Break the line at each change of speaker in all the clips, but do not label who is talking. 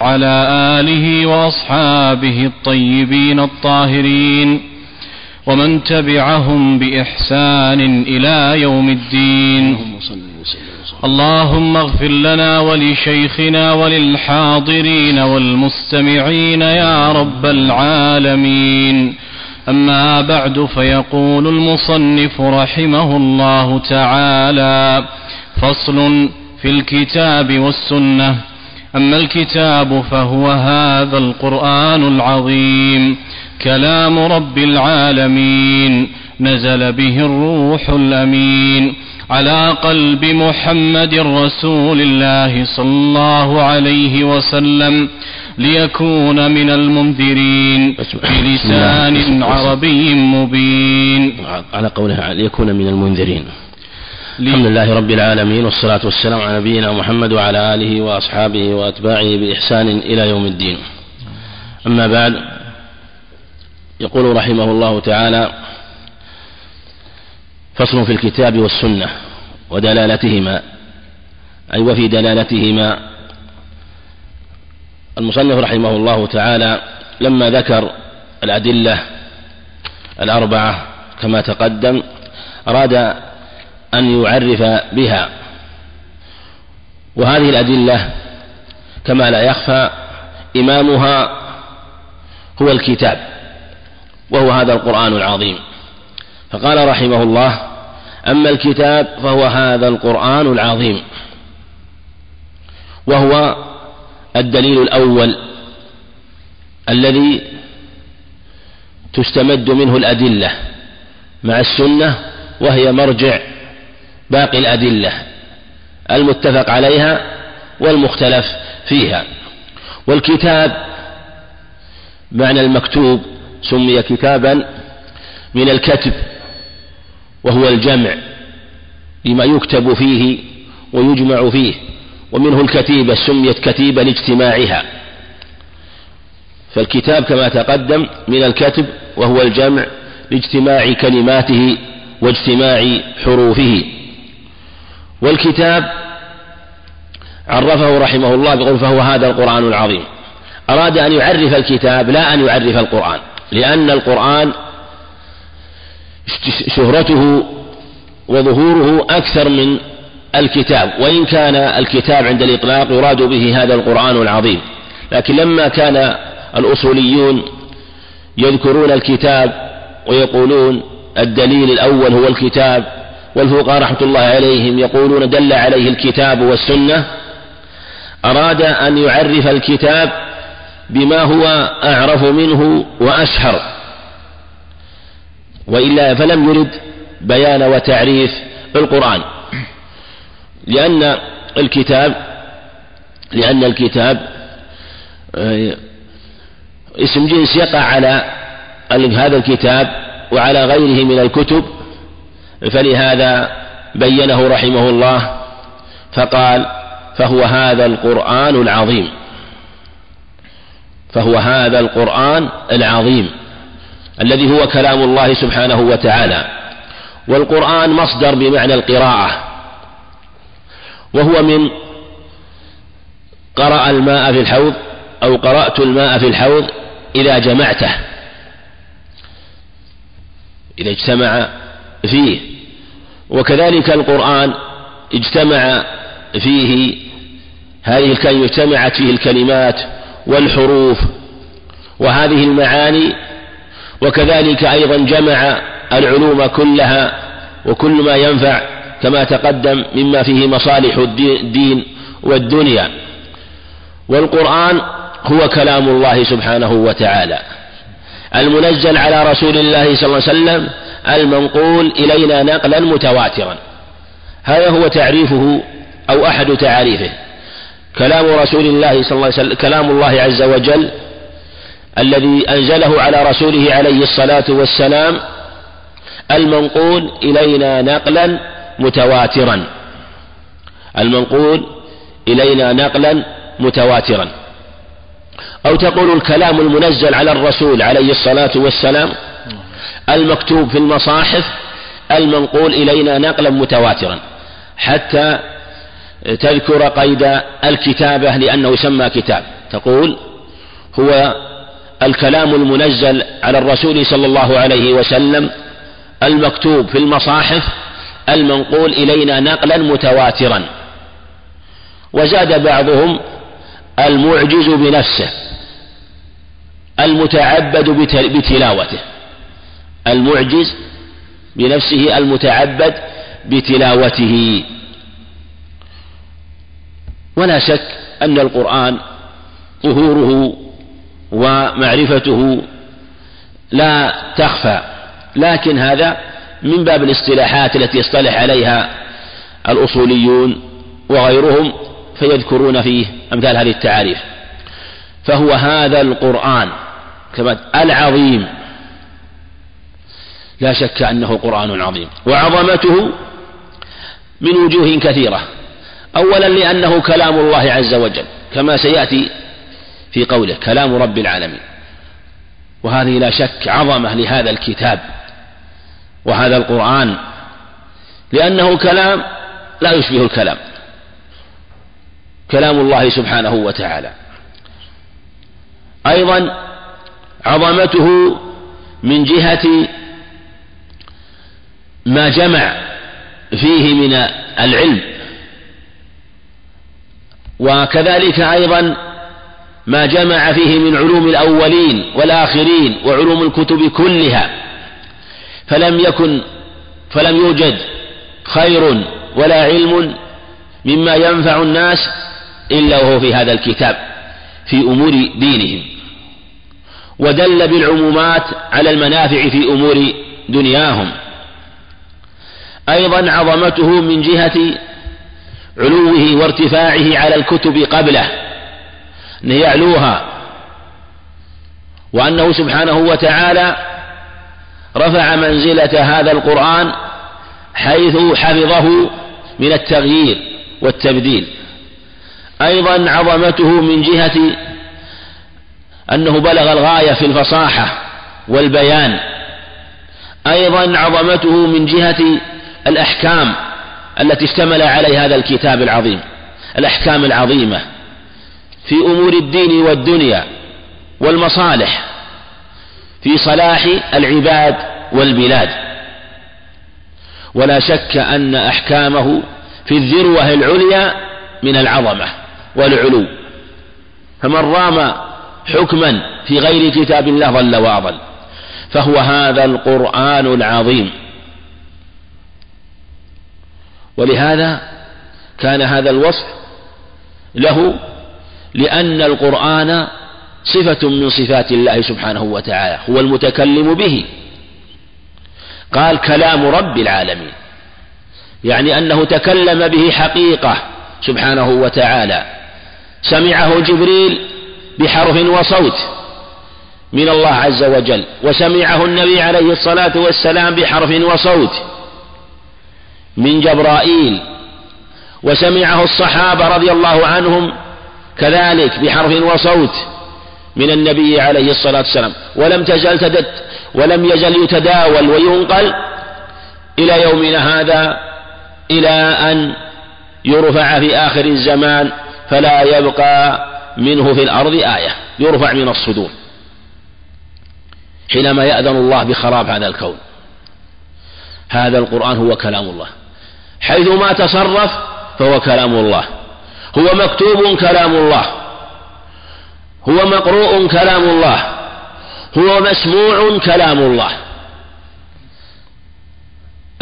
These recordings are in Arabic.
على آله وأصحابه الطيبين الطاهرين ومن تبعهم بإحسان إلى يوم الدين. اللهم اغفر لنا ولشيخنا وللحاضرين والمستمعين يا رب العالمين. أما بعد فيقول المصنف رحمه الله تعالى فصل في الكتاب والسنة. أما الكتاب فهو هذا القرآن العظيم. كلام رب العالمين. نزل به الروح الأمين. على قلب محمد رسول الله صلى الله عليه وسلم. ليكون من المنذرين. بلسان عربي مبين.
على قولها ليكون من المنذرين. الحمد لله رب العالمين والصلاة والسلام على نبينا محمد وعلى آله وأصحابه وأتباعه بإحسان إلى يوم الدين. أما بعد يقول رحمه الله تعالى فصل في الكتاب والسنة ودلالتهما أي وفي دلالتهما. المصنف رحمه الله تعالى لما ذكر الأدلة الأربعة كما تقدم أراد أن يعرف بها. وهذه الأدلة كما لا يخفى إمامها هو الكتاب وهو هذا القرآن العظيم. فقال رحمه الله أما الكتاب فهو هذا القرآن العظيم وهو الدليل الأول الذي تستمد منه الأدلة مع السنة وهي مرجع باقي الأدلة المتفق عليها والمختلف فيها. والكتاب معنى المكتوب سمي كتابا من الكتب وهو الجمع لما يكتب فيه ويجمع فيه ومنه الكتيبة سميت كتيبة لاجتماعها فالكتاب كما تقدم من الكتب وهو الجمع لاجتماع كلماته واجتماع حروفه. والكتاب عرفه رحمه الله بقول فهو هذا القرآن العظيم. أراد أن يعرف الكتاب لا أن يعرف القرآن لأن القرآن شهرته وظهوره أكثر من الكتاب وإن كان الكتاب عند الإطلاق يراد به هذا القرآن العظيم. لكن لما كان الأصوليون يذكرون الكتاب ويقولون الدليل الأول هو الكتاب والفقهاء رحمة الله عليهم يقولون دل عليه الكتاب والسنة أراد أن يعرف الكتاب بما هو أعرف منه وأشهر. وإلا فلم يرد بيان وتعريف القرآن لأن الكتاب لأن الكتاب آه، اسم جنس يقع على هذا الكتاب وعلى غيره من الكتب. فلهذا بينه رحمه الله فقال فهو هذا القرآن العظيم فهو هذا القرآن العظيم الذي هو كلام الله سبحانه وتعالى والقرآن مصدر بمعنى القراءة وهو من قرأ الماء في الحوض أو قرأت الماء في الحوض إذا جمعته إذا اجتمع فيه وكذلك القرآن اجتمع فيه هذه الكلمة اجتمعت فيه الكلمات والحروف وهذه المعاني وكذلك أيضا جمع العلوم كلها وكل ما ينفع كما تقدم مما فيه مصالح الدين والدنيا. والقرآن هو كلام الله سبحانه وتعالى. المنزل على رسول الله صلى الله عليه وسلم المنقول إلينا نقلا متواترا. هذا هو تعريفه أو أحد تعاريفه كلام رسول الله صلى الله عليه وسلم كلام الله عز وجل الذي أنزله على رسوله عليه الصلاة والسلام المنقول إلينا نقلا متواترا. المنقول إلينا نقلا متواترا. أو تقول الكلام المنزل على الرسول عليه الصلاة والسلام المكتوب في المصاحف المنقول إلينا نقلا متواترا حتى تذكر قيد الكتابة لأنه يسمى كتاب. تقول هو الكلام المنزل على الرسول صلى الله عليه وسلم المكتوب في المصاحف المنقول إلينا نقلا متواترا. وزاد بعضهم المعجز بنفسه المتعبد بتلاوته. المعجز بنفسه المتعبد بتلاوته. ولا شك أن القرآن ظهوره ومعرفته لا تخفى لكن هذا من باب الاصطلاحات التي يصطلح عليها الأصوليون وغيرهم فيذكرون فيه أمثال هذه التعاريف. فهو هذا القرآن كما العظيم لا شك أنه قرآن عظيم. وعظمته من وجوه كثيرة. أولا لأنه كلام الله عز وجل كما سيأتي في قوله كلام رب العالمين. وهذه لا شك عظمة لهذا الكتاب وهذا القرآن لأنه كلام لا يشبه الكلام. كلام الله سبحانه وتعالى. أيضا عظمته من جهة ما جمع فيه من العلم. وكذلك أيضا ما جمع فيه من علوم الأولين والآخرين وعلوم الكتب كلها. فلم يكن فلم يوجد خير ولا علم مما ينفع الناس إلا وهو في هذا الكتاب في أمور دينهم. ودل بالعمومات على المنافع في أمور دنياهم. أيضا عظمته من جهة علوه وارتفاعه على الكتب قبله أنه يعلوها وأنه سبحانه وتعالى رفع منزلة هذا القرآن حيث حفظه من التغيير والتبديل. أيضا عظمته من جهة أنه بلغ الغاية في الفصاحة والبيان. أيضا عظمته من جهة الأحكام التي اشتمل عليها هذا الكتاب العظيم الأحكام العظيمة في أمور الدين والدنيا والمصالح في صلاح العباد والبلاد. ولا شك أن أحكامه في الذروة العليا من العظمة والعلو. فمن رام حكما في غير كتاب الله ضل وأضل فهو هذا القرآن العظيم. ولهذا كان هذا الوصف له لأن القرآن صفة من صفات الله سبحانه وتعالى هو المتكلم به. قال كلام رب العالمين يعني أنه تكلم به حقيقة سبحانه وتعالى. سمعه جبريل بحرف وصوت من الله عز وجل وسمعه النبي عليه الصلاة والسلام بحرف وصوت. من جبرائيل وسمعه الصحابة رضي الله عنهم كذلك بحرف وصوت من النبي عليه الصلاة والسلام. ولم تزل تدت ولم يزل يتداول وينقل إلى يومنا هذا إلى أن يرفع في آخر الزمان فلا يبقى منه في الأرض آية يرفع من الصدور حينما يأذن الله بخراب هذا الكون. هذا القرآن هو كلام الله. حيثما تصرف فهو كلام الله. هو مكتوب كلام الله. هو مقروء كلام الله. هو مسموع كلام الله.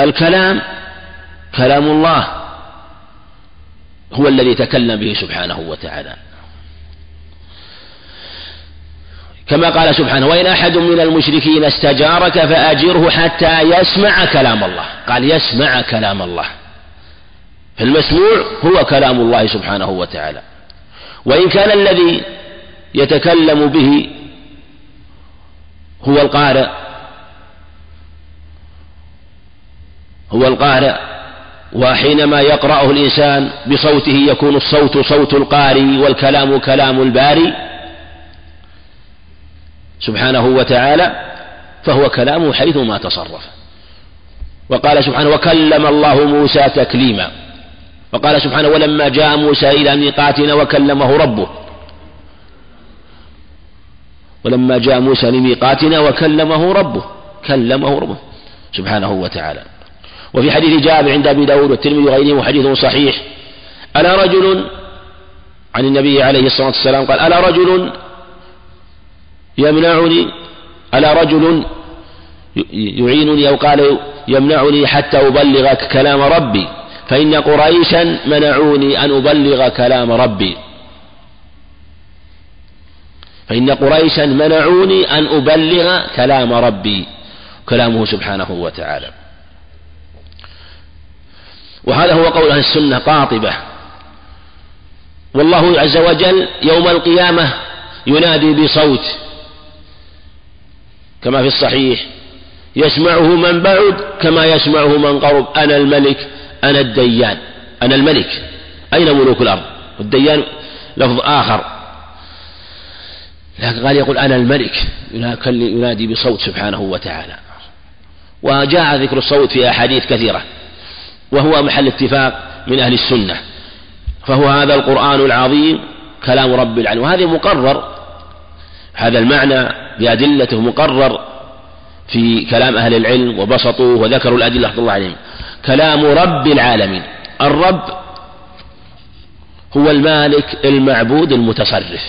الكلام كلام الله. هو الذي تكلم به سبحانه وتعالى. كما قال سبحانه وإن أحد من المشركين استجارك فأجره حتى يسمع كلام الله. قال يسمع كلام الله. فالمسموع هو كلام الله سبحانه وتعالى. وإن كان الذي يتكلم به هو القارئ هو القارئ وحينما يقرأه الإنسان بصوته يكون الصوت صوت القارئ والكلام كلام الباري سبحانه وتعالى فهو كلامه حيثما تصرف. وقال سبحانه وكلم الله موسى تكليما. وقال سبحانه ولما جاء موسى إلى ميقاتنا وكلمه ربه. ولما جاء موسى لميقاتنا وكلمه ربه. كلمه ربه سبحانه وتعالى. وفي حديث جابر عند أبي داود والترمذي وغيرهم وحديث صحيح. ألا رجل؟ عن النبي عليه الصلاة والسلام قال ألا رجل يمنعني؟ ألا رجل يعينني أو قال يمنعني حتى أبلغك كلام ربي؟ فإن قريشا منعوني أن أبلغ كلام ربي. فإن قريشا منعوني أن أبلغ كلام ربي كلامه سبحانه وتعالى. وهذا هو قول أهل السنة قاطبة. والله عز وجل يوم القيامة ينادي بصوت كما في الصحيح يسمعه من بعد كما يسمعه من قرب أنا الملك أنا الديان أنا الملك. أين ملوك الأرض؟ والديان لفظ آخر. لكن قال يقول أنا الملك. ينادي بصوت سبحانه وتعالى. وجاء ذكر الصوت في أحاديث كثيرة. وهو محل اتفاق من أهل السنة. فهو هذا القرآن العظيم كلام رب العالمين. وهذا مقرر. هذا المعنى بأدلته مقرر في كلام أهل العلم وبسطوه وذكروا الأدلة رحمة الله عليهم كلام رب العالمين. الرب هو المالك المعبود المتصرف.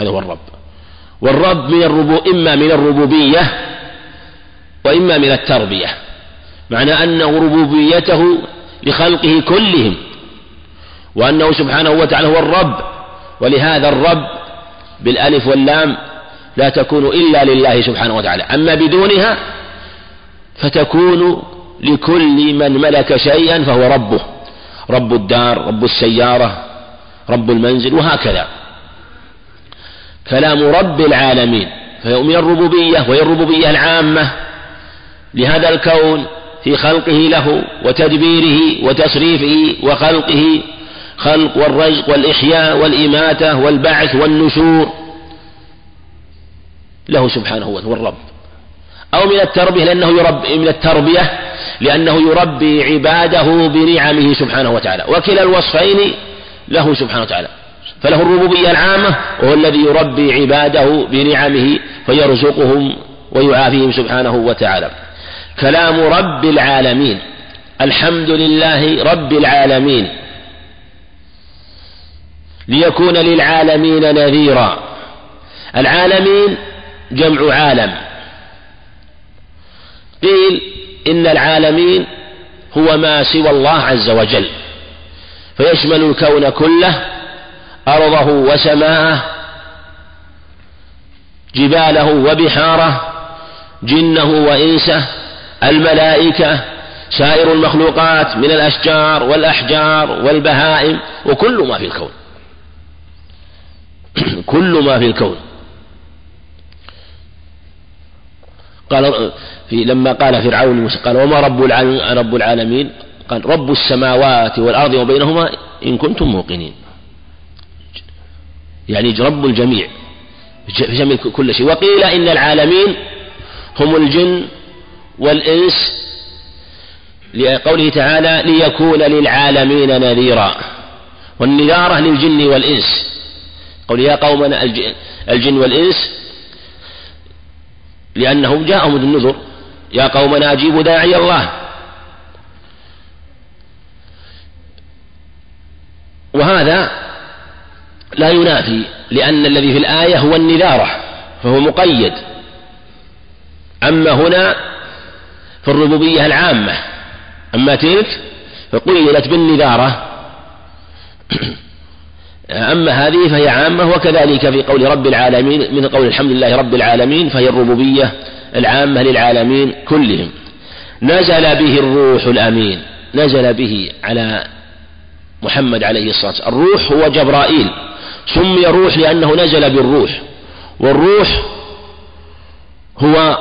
هذا هو الرب. والرب من الربو إما من الربوبية وإما من التربية. معنى أنه ربوبيته لخلقه كلهم. وأنه سبحانه وتعالى هو الرب. ولهذا الرب بالألف واللام لا تكون إلا لله سبحانه وتعالى. أما بدونها فتكون لكل من ملك شيئا فهو ربه. رب الدار رب السيارة رب المنزل وهكذا. كلام رب العالمين. فهو من الربوبية وهي الربوبية العامة. لهذا الكون في خلقه له وتدبيره وتصريفه وخلقه. خلق والرزق والإحياء والإماتة والبعث والنشور. له سبحانه وتعالى الرب. أو من التربية لأنه يربي من التربية لأنه يربي عباده بنعمه سبحانه وتعالى. وكلا الوصفين له سبحانه وتعالى. فله الربوبية العامة وهو الذي يربي عباده بنعمه فيرزقهم ويعافيهم سبحانه وتعالى. كلام رب العالمين. الحمد لله رب العالمين. ليكون للعالمين نذيرا. العالمين جمع عالم. قيل إن العالمين هو ما سوى الله عز وجل فيشمل الكون كله أرضه وسماءه جباله وبحاره جنه وإنسه الملائكة سائر المخلوقات من الأشجار والأحجار والبهائم وكل ما في الكون كل ما في الكون. قال في لما قال فرعون قال وما رب العالمين رب العالمين؟ قال رب السماوات والأرض وبينهما إن كنتم موقنين. يعني رب الجميع جميع كل شيء. وقيل إن العالمين هم الجن والإنس لقوله تعالى ليكون للعالمين نذيرا. والنذارة للجن والإنس. قول يا قومنا الجن والإنس لأنهم جاءهم النذر يا قومنا أجيبوا داعي الله. وهذا لا ينافي لأن الذي في الآية هو النذارة فهو مقيد. أما هنا في الربوبية العامة أما تلك فقيدت بالنذارة. أما هذه فهي عامة وكذلك في قول رب العالمين من قول الحمد لله رب العالمين فهي الربوبية العامة للعالمين كلهم. نزل به الروح الأمين نزل به على محمد عليه الصلاة والسلام. الروح هو جبرائيل سمي روح لأنه نزل بالروح والروح هو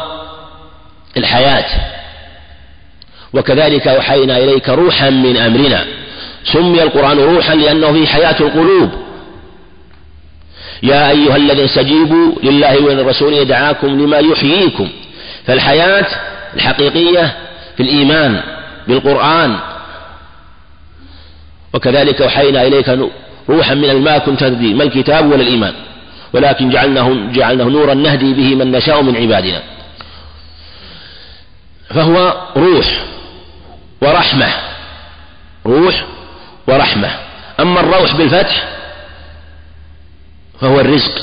الحياة. وكذلك أوحينا إليك روحا من أمرنا. سمي القرآن روحا لأنه فيه حياة القلوب. يا أيها الذين استجيبوا لله وللرسول يدعاكم لما يحييكم. فالحياة الحقيقية في الإيمان بالقرآن. وكذلك أوحينا إليك روحا من الماء كنت تدري ما الكتاب ولا الإيمان. ولكن جعلناه جعلناه نورا نهدي به من نشاء من عبادنا. فهو روح ورحمة. روح ورحمة. أما الروح بالفتح فهو الرزق.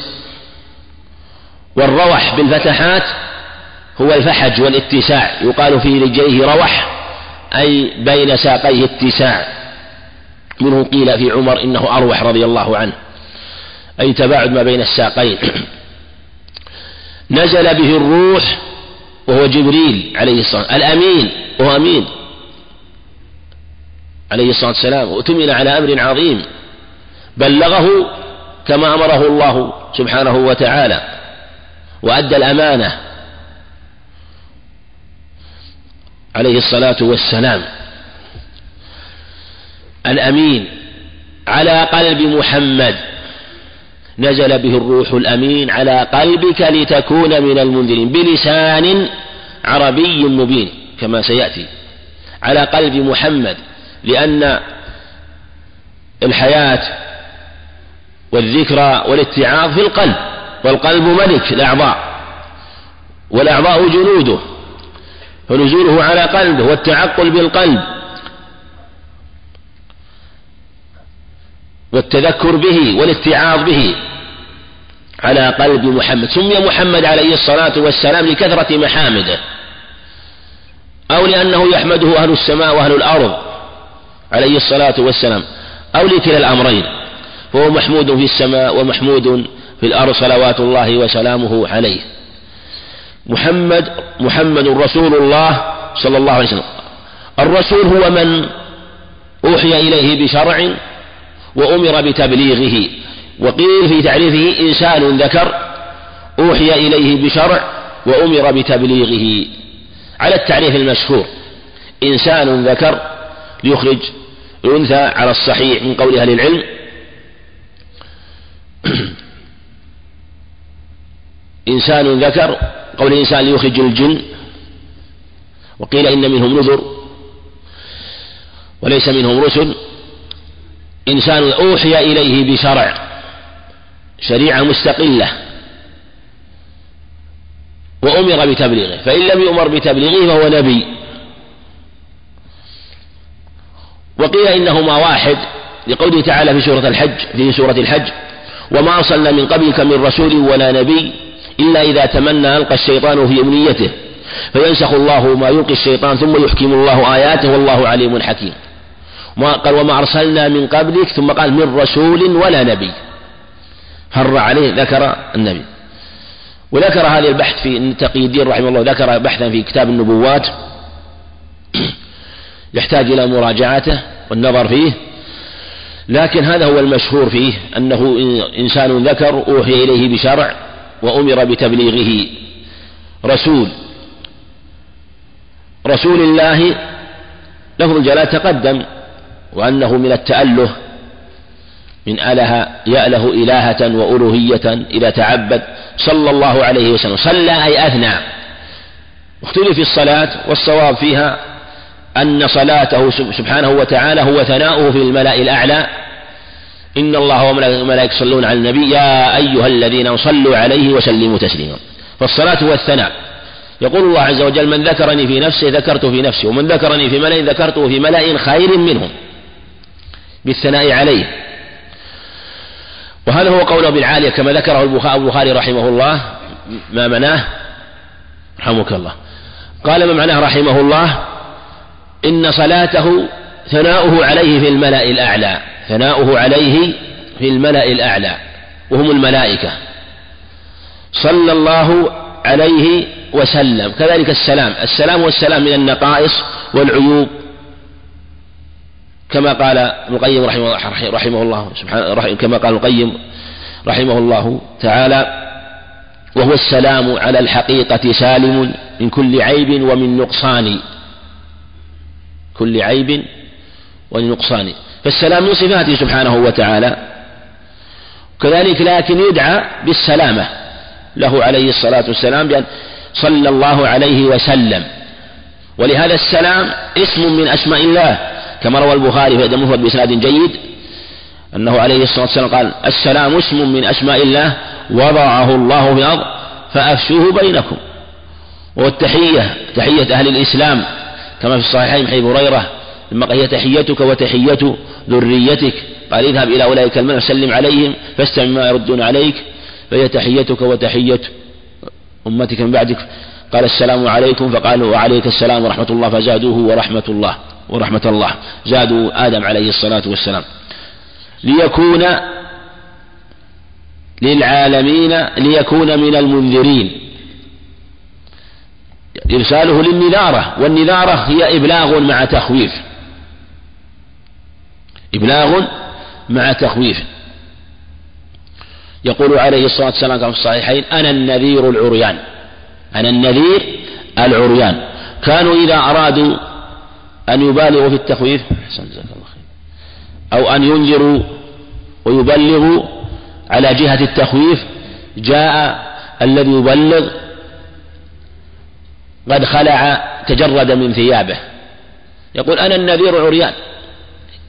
والروح بالفتحات هو الفحج والاتساع. يقال في رجليه روح أي بين ساقيه اتساع. منه قيل في عمر إنه أروح رضي الله عنه. أي تباعد ما بين الساقين. نزل به الروح وهو جبريل عليه الصلاة والسلام. الأمين وهو أمين. عليه الصلاة والسلام وأتمن على أمر عظيم. بلغه كما أمره الله سبحانه وتعالى وأدى الأمانة عليه الصلاة والسلام. الأمين على قلب محمد. نزل به الروح الأمين على قلبك لتكون من المنذرين بلسان عربي مبين كما سيأتي. على قلب محمد. لأن الحياة والذكرى والاتعاظ في القلب والقلب ملك الأعضاء والأعضاء جنوده فنزوله على قلبه والتعقل بالقلب والتذكر به والاتعاظ به على قلب محمد. سمي محمد عليه الصلاة والسلام لكثرة محامده أو لأنه يحمده أهل السماء وأهل الأرض عليه الصلاة والسلام أو لكلا الأمرين فهو محمود في السماء ومحمود في الأرض صلوات الله وسلامه عليه. محمد محمد رسول الله صلى الله عليه وسلم. الرسول هو من أوحي إليه بشرع وأمر بتبليغه وقيل في تعريفه إنسان ذكر أوحي إليه بشرع وأمر بتبليغه. على التعريف المشهور إنسان ذكر ليخرج الأنثى على الصحيح من قول أهل العلم. إنسان ذكر قول الإنسان ليخرج الجن. وقيل إن منهم نذر وليس منهم رسل. إنسان أوحي إليه بشرع شريعة مستقلة. وأمر بتبليغه فإن لم يؤمر بتبليغه فهو نبي. وقيل إنهما واحد لقوله تعالى في سورة الحج في سورة الحج وما أرسلنا من قبلك من رسول ولا نبي إلا إذا تمنى ألقى الشيطان في أمنيته فينسخ الله ما يلقي الشيطان ثم يحكم الله آياته والله عليم حكيم. قال وما أرسلنا من قبلك ثم قال من رسول ولا نبي. هر عليه ذكر النبي. وذكر هذا البحث في تقي الدين رحمه الله ذكر بحثا في كتاب النبوات. يحتاج إلى مراجعته والنظر فيه. لكن هذا هو المشهور فيه أنه إنسان ذكر أوحي إليه بشرع وأمر بتبليغه. رسول. رسول الله لفظ الجلال تقدم وأنه من التأله من أله يأله إلهة وألوهية إذا تعبد صلى الله عليه وسلم. صلى أي أثنى. واختلف في الصلاة والصواب فيها أن صلاته سبحانه وتعالى هو ثناؤه في الملأ الأعلى. إن الله وملائكته يصلون على النبي يا أيها الذين صلوا عليه وسلموا تسليما. فالصلاة هو الثناء. يقول الله عز وجل من ذكرني في نفسه ذكرته في نفسي ومن ذكرني في ملأ ذكرته في ملأ خير منهم. بالثناء عليه. وهذا هو قوله بالعالية كما ذكره البخاري رحمه الله. ما معناه؟ رحمك الله. قال ما معناه رحمه الله؟ إن صلاته ثناؤه عليه في الملأ الأعلى ثناؤه عليه في الملأ الأعلى وهم الملائكة. صلى الله عليه وسلم. كذلك السلام. السلام والسلام من النقائص والعيوب. كما قال ابن القيم رحمه, رحمه الله سبحانه كما قال القيم رحمه الله تعالى وهو السلام على الحقيقة سالم من كل عيب ومن نقصان. كل عيب ومن نقصان فالسلام من صفاته سبحانه وتعالى. كذلك لكن يدعى بالسلامة. له عليه الصلاة والسلام بأن صلى الله عليه وسلم. ولهذا السلام اسم من أسماء الله. كما روى البخاري في أدب المفرد بإسناد جيد. أنه عليه الصلاة والسلام قال السلام اسم من أسماء الله. وضعه الله في الأرض. فأفشوه بينكم. والتحية تحية أهل الإسلام. كما في الصحيحين حديث هريرة لما هي تحيتك وتحية ذريتك قال اذهب إلى أولئك الملأ سلم عليهم فاستمع ما يردون عليك فهي تحيتك وتحية أمتك من بعدك. قال السلام عليكم فقالوا وعليك السلام ورحمة الله فزادوه ورحمة الله ورحمة الله. زادوا آدم عليه الصلاة والسلام. ليكون للعالمين ليكون من المنذرين. إرساله للنذارة والنذارة هي إبلاغ مع تخويف. إبلاغ مع تخويف. يقول عليه الصلاة والسلام في الصحيحين أنا النذير العريان. أنا النذير العريان. كانوا إذا أرادوا أن يبالغوا في التخويف أحسن جزاك الله خير أو أن ينذروا ويبلغوا على جهة التخويف جاء الذي يبلغ قد خلع تجرد من ثيابه. يقول أنا النذير العريان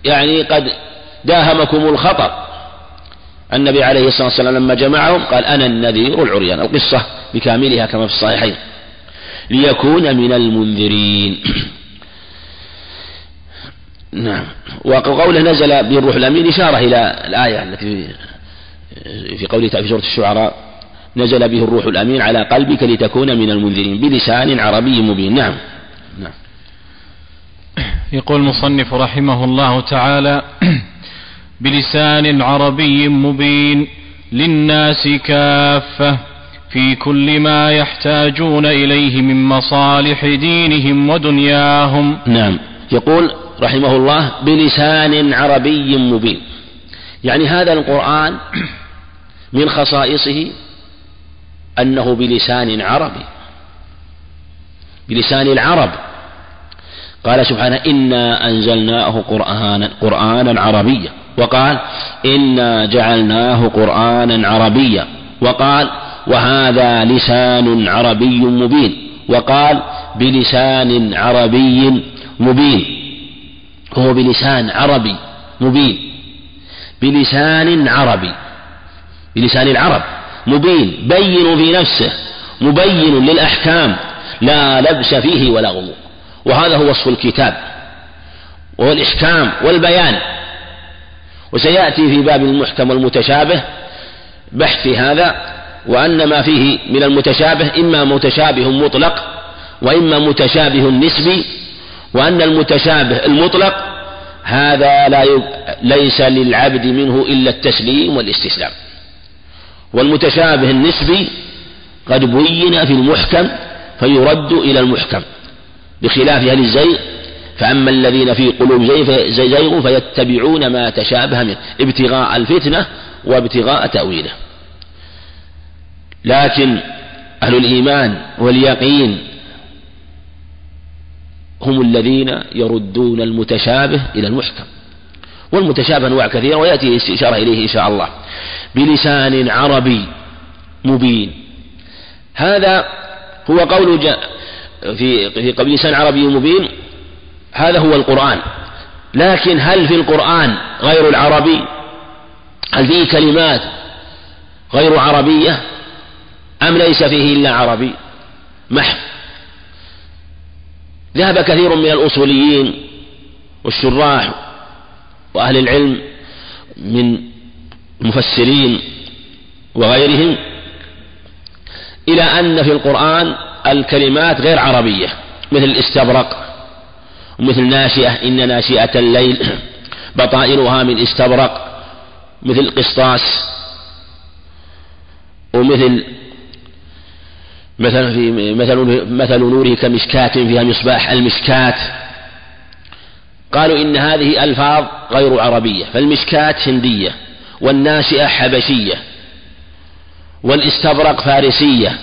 يعني قد داهمكم الخطر. النبي عليه الصلاة والسلام لما جمعهم قال أنا النذير العريان. القصة بكاملها كما في الصحيحين. ليكون من المنذرين. نعم. وقوله نزل به الروح الأمين إشارة إلى الآية التي في قوله في سورة الشعراء. نزل به الروح الأمين على قلبك لتكون من المنذرين بلسان عربي مبين. نعم. نعم.
يقول المصنف رحمه الله تعالى بلسان عربي مبين للناس كافة في كل ما يحتاجون إليه من مصالح دينهم ودنياهم.
نعم. يقول رحمه الله بلسان عربي مبين. يعني هذا القرآن من خصائصه أنه بلسان عربي. بلسان العرب. قال سبحانه إنا أنزلناه قرآنا قرآنا عربيا. وقال إنا جعلناه قرآنا عربيا. وقال وهذا لسان عربي مبين. وقال بلسان عربي مبين. هو بلسان عربي مبين. بلسان عربي. بلسان العرب. مبين بين في نفسه مبين للأحكام لا لبس فيه ولا غموض. وهذا هو وصف الكتاب وهو الإحكام والبيان. وسيأتي في باب المحكم والمتشابه بحث هذا وأن ما فيه من المتشابه إما متشابه مطلق وإما متشابه نسبي وأن المتشابه المطلق هذا لا ليس للعبد منه إلا التسليم والاستسلام. والمتشابه النسبي قد بين في المحكم فيرد إلى المحكم بخلاف أهل الزيغ فأما الذين في قلوب زيغ فيتبعون ما تشابه منه ابتغاء الفتنة وابتغاء تأويله. لكن أهل الإيمان واليقين هم الذين يردون المتشابه إلى المحكم. والمتشابه أنواع كثيرة ويأتي إشارة إليه إن شاء الله. بلسان عربي مبين. هذا هو قول في في قبل لسان عربي مبين. هذا هو القرآن. لكن هل في القرآن غير العربي؟ هل فيه كلمات غير عربية؟ أم ليس فيه إلا عربي؟ محض. ذهب كثير من الأصوليين والشراح وأهل العلم من المفسرين وغيرهم إلى أن في القرآن الكلمات غير عربية مثل الاستبرق ومثل ناشئة إن ناشئة الليل بطائنها من استبرق مثل قسطاس ومثل مثلا في مثل مثل نوره كمشكاة فيها مصباح المشكاة قالوا إن هذه ألفاظ غير عربية فالمشكاة هندية والناشئة حبشية والاستبرق فارسية.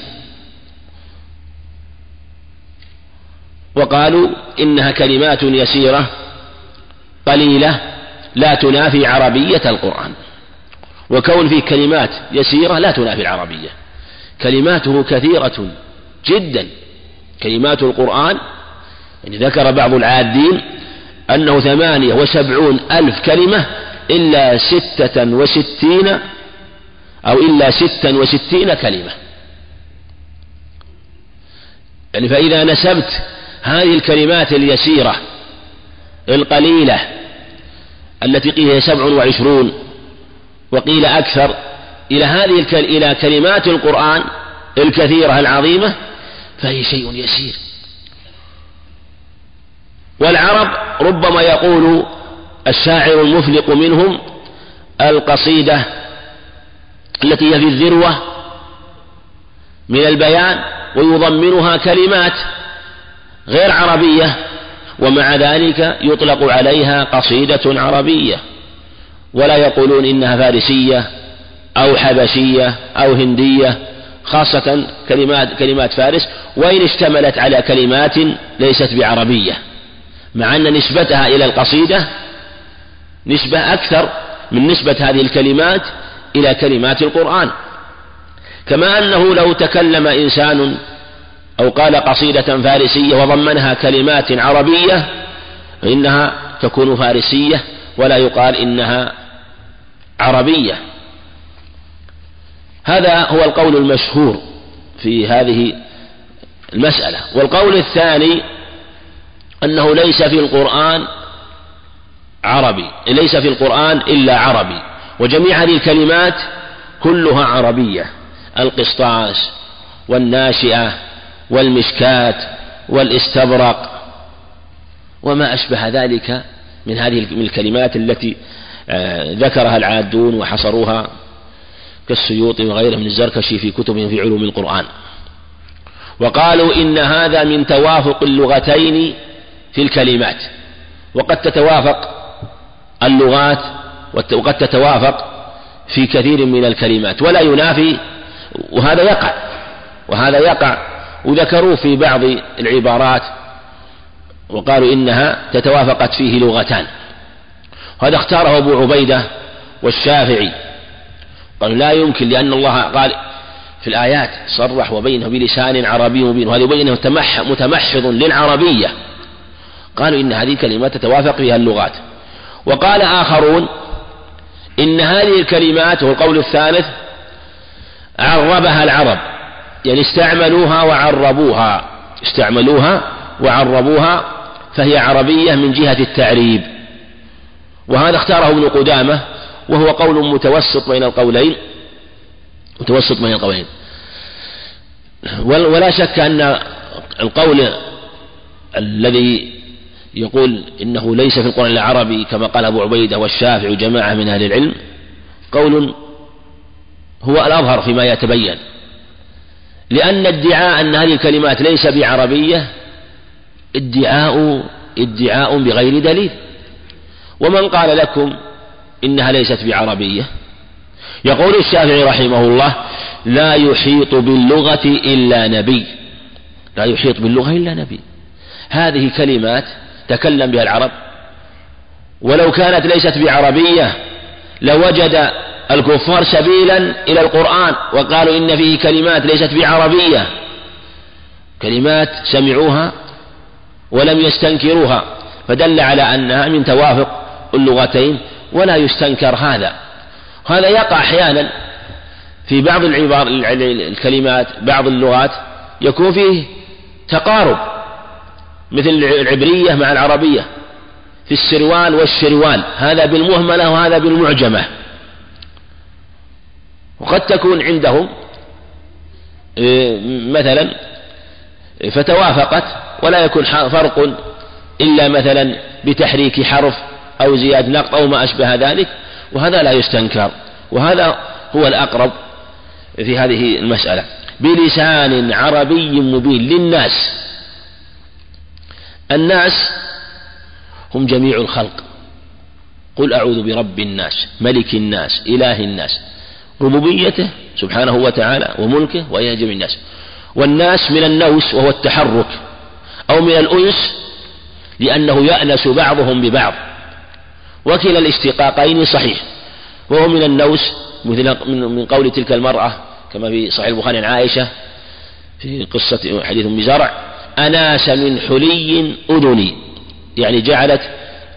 وقالوا إنها كلمات يسيرة قليلة لا تنافي عربية القرآن. وكون فيه كلمات يسيرة لا تنافي العربية. كلماته كثيرة جدا. كلمات القرآن يعني ذكر بعض العادين أنه ثمانية وسبعون ألف كلمة إلا ستة وستين أو إلا ستا وستين كلمة. يعني فإذا نسبت هذه الكلمات اليسيرة القليلة التي قيل هي سبع وعشرون وقيل أكثر إلى هذه إلى كلمات القرآن الكثيرة العظيمة فهي شيء يسير. والعرب ربما يقول الشاعر المفلق منهم القصيدة التي هي في الذروة من البيان ويضمنها كلمات غير عربية ومع ذلك يطلق عليها قصيدة عربية ولا يقولون إنها فارسية أو حبشية أو هندية خاصة كلمات كلمات فارس وإن اشتملت على كلمات ليست بعربية مع أن نسبتها إلى القصيدة نسبة أكثر من نسبة هذه الكلمات إلى كلمات القرآن. كما أنه لو تكلم إنسان أو قال قصيدة فارسية وضمنها كلمات عربية فإنها تكون فارسية ولا يقال إنها عربية. هذا هو القول المشهور في هذه المسألة. والقول الثاني أنه ليس في القرآن عربي ليس في القرآن إلا عربي. وجميع هذه الكلمات كلها عربية. القسطاس والناشئة والمشكات والاستبرق. وما أشبه ذلك من هذه الكلمات التي آه، ذكرها العادون وحصروها كالسيوطي وغيره من الزركشي في كتبهم في علوم القرآن. وقالوا إن هذا من توافق اللغتين في الكلمات. وقد تتوافق اللغات وقد تتوافق في كثير من الكلمات. ولا ينافي وهذا يقع وهذا يقع. وذكروا في بعض العبارات وقالوا إنها تتوافقت فيه لغتان. هذا اختاره أبو عبيدة والشافعي. قالوا لا يمكن لأن الله قال في الآيات صرح وبينه بلسان عربي مبين. وهذا يبين أنه متمحض للعربية. قالوا إن هذه الكلمات تتوافق فيها اللغات. وقال آخرون إن هذه الكلمات هو القول الثالث عربها العرب يعني استعملوها وعربوها استعملوها وعربوها فهي عربية من جهة التعريب. وهذا اختاره ابن قدامة وهو قول متوسط بين القولين متوسط بين القولين. ولا شك أن القول الذي يقول إنه ليس في القرآن العربي كما قال أبو عبيدة والشافعي وجماعة من أهل العلم قول هو الأظهر فيما يتبين لأن ادعاء أن هذه الكلمات ليس بعربية ادعاء ادعاء بغير دليل ومن قال لكم إنها ليست بعربية يقول الشافعي رحمه الله لا يحيط باللغة إلا نبي لا يحيط باللغة إلا نبي هذه كلمات تكلم بها العرب. ولو كانت ليست بعربية لوجد الكفار سبيلا إلى القرآن وقالوا إن فيه كلمات ليست بعربية. كلمات سمعوها ولم يستنكروها فدل على أنها من توافق اللغتين ولا يستنكر هذا. هذا يقع أحيانا في بعض العبار الكلمات بعض اللغات يكون فيه تقارب. مثل العبرية مع العربية في السروال والشروال هذا بالمهملة وهذا بالمعجمة. وقد تكون عندهم إيه، مثلا فتوافقت ولا يكون فرق إلا مثلا بتحريك حرف أو زياد نقط أو ما أشبه ذلك وهذا لا يستنكر. وهذا هو الأقرب في هذه المسألة. بلسان عربي مبين للناس. الناس هم جميع الخلق. قل أعوذ برب الناس ملك الناس إله الناس. ربوبيته سبحانه وتعالى وملكه وإلى جميع الناس. والناس من النوس وهو التحرك أو من الأنس لأنه يأنس بعضهم ببعض. وكلا الاشتقاقين صحيح وهو من النوس مثل من قول تلك المرأة كما في صحيح البخاري عن عائشة في قصة حديث أم زرع أناس من حلي أذني. يعني جعلت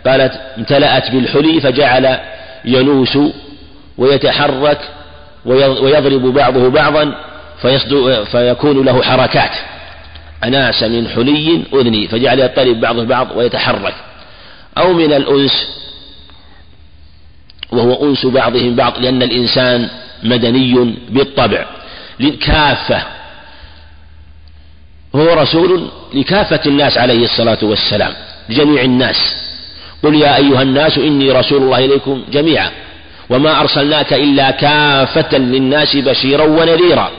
قالت امتلأت بالحلي فجعل ينوس ويتحرك ويضرب بعضه بعضا فيكون له حركات. أناس من حلي أذني فجعل يضطرب بعضه بعض ويتحرك. أو من الأنس وهو أنس بعضهم بعض لأن الإنسان مدني بالطبع. كافة هو رسول لكافة الناس عليه الصلاة والسلام لجميع الناس. قل يا أيها الناس إني رسول الله إليكم جميعا وما أرسلناك إلا كافة للناس بشيرا ونذيرا.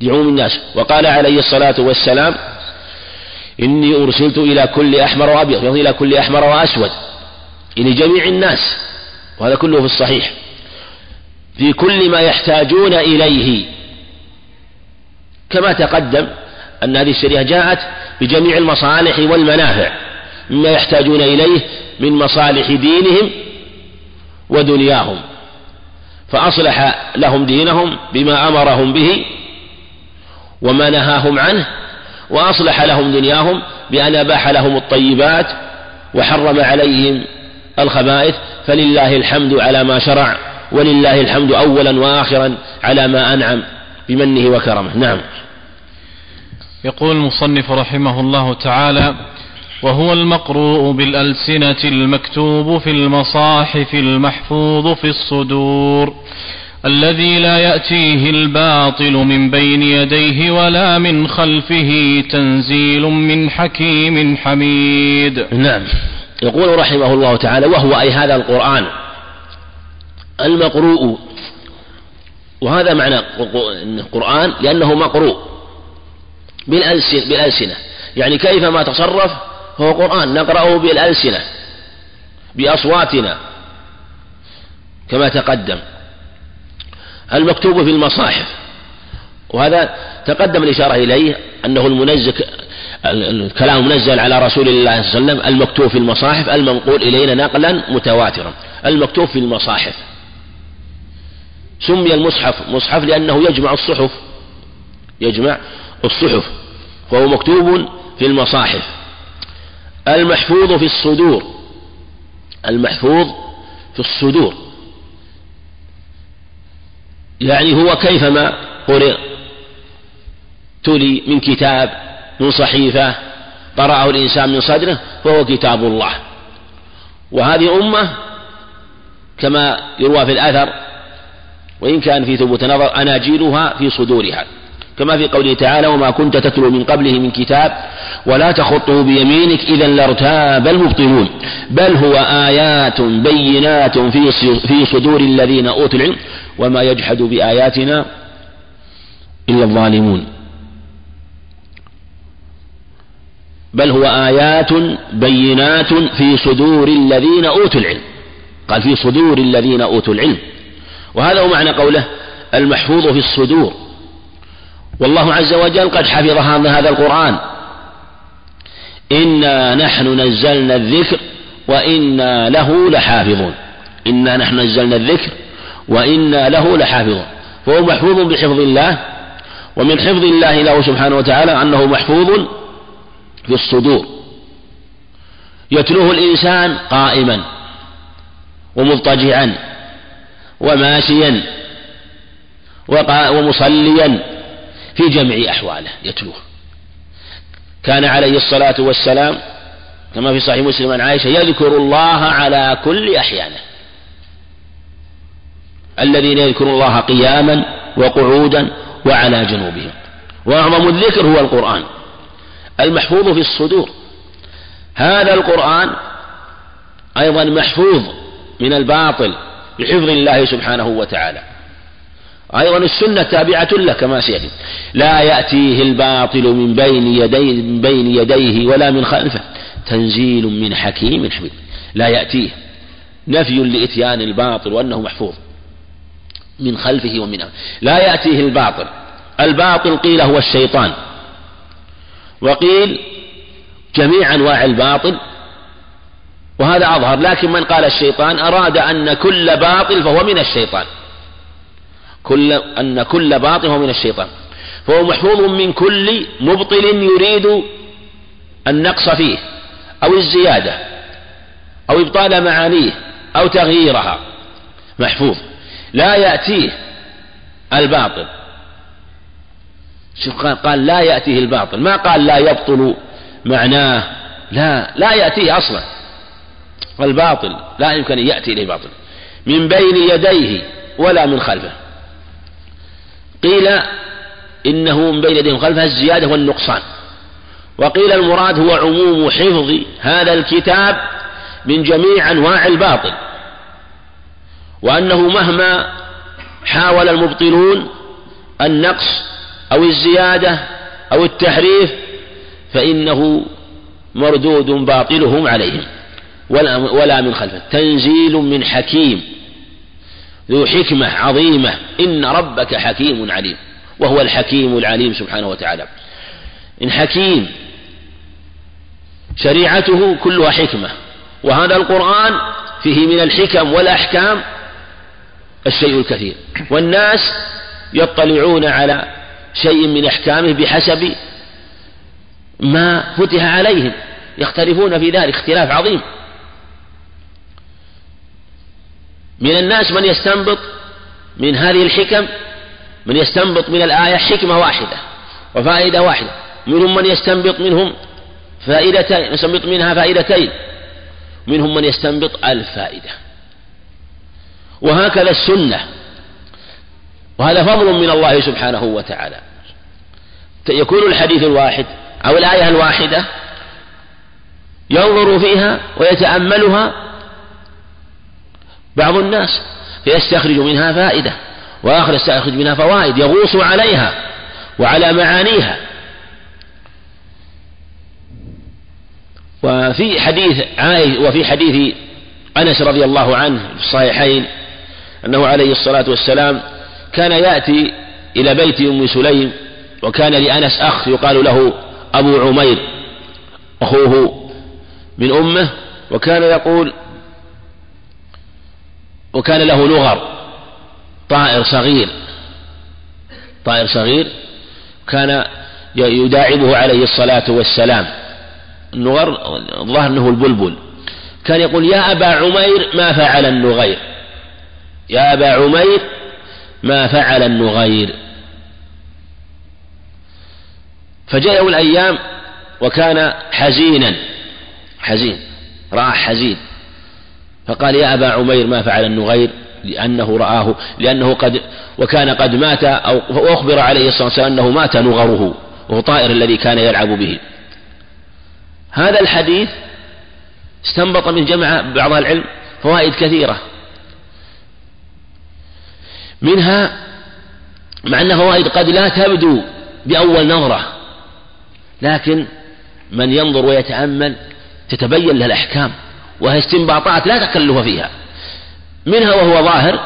لعموم الناس. وقال عليه الصلاة والسلام إني أرسلت إلى كل أحمر وأبيض إلى كل أحمر وأسود إلى جميع الناس. وهذا كله في الصحيح. في كل ما يحتاجون إليه. كما تقدم أن هذه الشريعة جاءت بجميع المصالح والمنافع مما يحتاجون إليه من مصالح دينهم ودنياهم. فأصلح لهم دينهم بما أمرهم به وما نهاهم عنه وأصلح لهم دنياهم بأن أباح لهم الطيبات وحرم عليهم الخبائث. فلله الحمد على ما شرع ولله الحمد أولا وآخرا على ما أنعم بمنه وكرمه. نعم.
يقول المصنف رحمه الله تعالى وهو المقروء بالألسنة المكتوب في المصاحف المحفوظ في الصدور الذي لا يأتيه الباطل من بين يديه ولا من خلفه تنزيل من حكيم حميد.
نعم. يقول رحمه الله تعالى وهو أي هذا القرآن المقروء. وهذا معنى القرآن لأنه مقروء. بالألسنة. يعني كيفما تصرف؟ هو قرآن نقرأه بالألسنة بأصواتنا كما تقدم. المكتوب في المصاحف. وهذا تقدم الإشارة إليه أنه المنزل الكلام المنزل على رسول الله صلى الله عليه وسلم المكتوب في المصاحف المنقول إلينا نقلا متواترا. المكتوب في المصاحف. سمي المصحف مصحف لأنه يجمع الصحف. يجمع الصحف وهو مكتوب في المصاحف. المحفوظ في الصدور المحفوظ في الصدور. يعني هو كيفما قرئ تلي من كتاب من صحيفة قرأه الإنسان من صدره فهو كتاب الله. وهذه أمة كما يروى في الأثر وإن كان في ثبوت نظر أناجيلها في صدورها. كما في قوله تعالى وما كنت تتلو من قبله من كتاب ولا تخطه بيمينك إذا لارتاب المبطلون. بل هو آيات بينات في في صدور الذين أوتوا العلم وما يجحد بآياتنا إلا الظالمون. بل هو آيات بينات في صدور الذين أوتوا العلم. قال في صدور الذين أوتوا العلم. وهذا هو معنى قوله المحفوظ في الصدور. والله عز وجل قد حفظ هذا القرآن. إنا نحن نزلنا الذكر وإنا له لحافظون. إنا نحن نزلنا الذكر وإنا له لحافظون. فهو محفوظ بحفظ الله ومن حفظ الله له سبحانه وتعالى أنه محفوظ في الصدور. يتلوه الإنسان قائما ومضطجعا وماشيا ومصليا في جميع أحواله يتلوه. كان عليه الصلاة والسلام كما في صحيح مسلم عن عائشة يذكر الله على كل أحيانه. الذين يذكرون الله قياما وقعودا وعلى جنوبهم. وأعظم الذكر هو القرآن. المحفوظ في الصدور. هذا القرآن أيضا محفوظ من الباطل بحفظ الله سبحانه وتعالى. أيضا السنة تابعة له كما سيأتي. لا يأتيه الباطل من بين يديه من بين يديه ولا من خلفه. تنزيل من حكيم حميد. لا يأتيه. نفي لإتيان الباطل وأنه محفوظ. من خلفه ومن أمامه لا يأتيه الباطل. الباطل قيل هو الشيطان. وقيل جميع أنواع الباطل. وهذا أظهر. لكن من قال الشيطان أراد أن كل باطل فهو من الشيطان. كل أن كل باطل هو من الشيطان. فهو محفوظ من كل مبطل يريد النقص فيه أو الزيادة أو إبطال معانيه أو تغييرها. محفوظ. لا يأتيه الباطل. شوف قال لا يأتيه الباطل. ما قال لا يبطل معناه. لا لا يأتيه أصلا. الباطل لا يمكن أن يأتي إليه باطل. من بين يديه ولا من خلفه. قيل إنه من بين يديه وخلفه الزيادة والنقصان. وقيل المراد هو عموم حفظ هذا الكتاب من جميع أنواع الباطل. وأنه مهما حاول المبطلون النقص أو الزيادة أو التحريف فإنه مردود باطلهم عليهم ولا من خلفه. تنزيل من حكيم. ذو حكمة عظيمة. إن ربك حكيم عليم. وهو الحكيم العليم سبحانه وتعالى. إن حكيم شريعته كلها حكمة. وهذا القرآن فيه من الحكم والأحكام الشيء الكثير. والناس يطلعون على شيء من أحكامه بحسب ما فتح عليهم. يختلفون في ذلك. اختلاف عظيم. من الناس من يستنبط من هذه الحكم من يستنبط من الآية حكمة واحدة وفائدة واحدة. منهم من يستنبط منهم فائدتين يستنبط منها فائدتين. منهم من يستنبط ألف فائدة وهكذا السنة. وهذا فضل من الله سبحانه وتعالى. يكون الحديث الواحد أو الآية الواحدة ينظر فيها ويتأملها بعض الناس فيستخرج منها فائدة وآخر يستخرج منها فوائد يغوص عليها وعلى معانيها. وفي حديث عائش وفي حديث أنس رضي الله عنه في الصحيحين أنه عليه الصلاة والسلام كان يأتي إلى بيت أم سليم وكان لأنس أخ يقال له أبو عمير أخوه من أمه وكان يقول وكان له نغر طائر صغير. طائر صغير كان يداعبه عليه الصلاة والسلام. النغر الظاهر أنه البلبل. كان يقول يا أبا عمير ما فعل النغير؟ يا أبا عمير ما فعل النغير. فجاءه الأيام وكان حزينا. حزين رأى حزين. فقال يا أبا عمير ما فعل النغير لأنه رآه لأنه قد وكان قد مات أو أخبر عليه الصلاة والسلام أنه مات نغره وهو طائر الذي كان يلعب به. هذا الحديث استنبط من جمع بعض العلم فوائد كثيرة. منها مع أن فوائد قد لا تبدو بأول نظرة لكن من ينظر ويتأمل تتبين له الأحكام. وهي استنباطات لا تكلف فيها. منها وهو ظاهر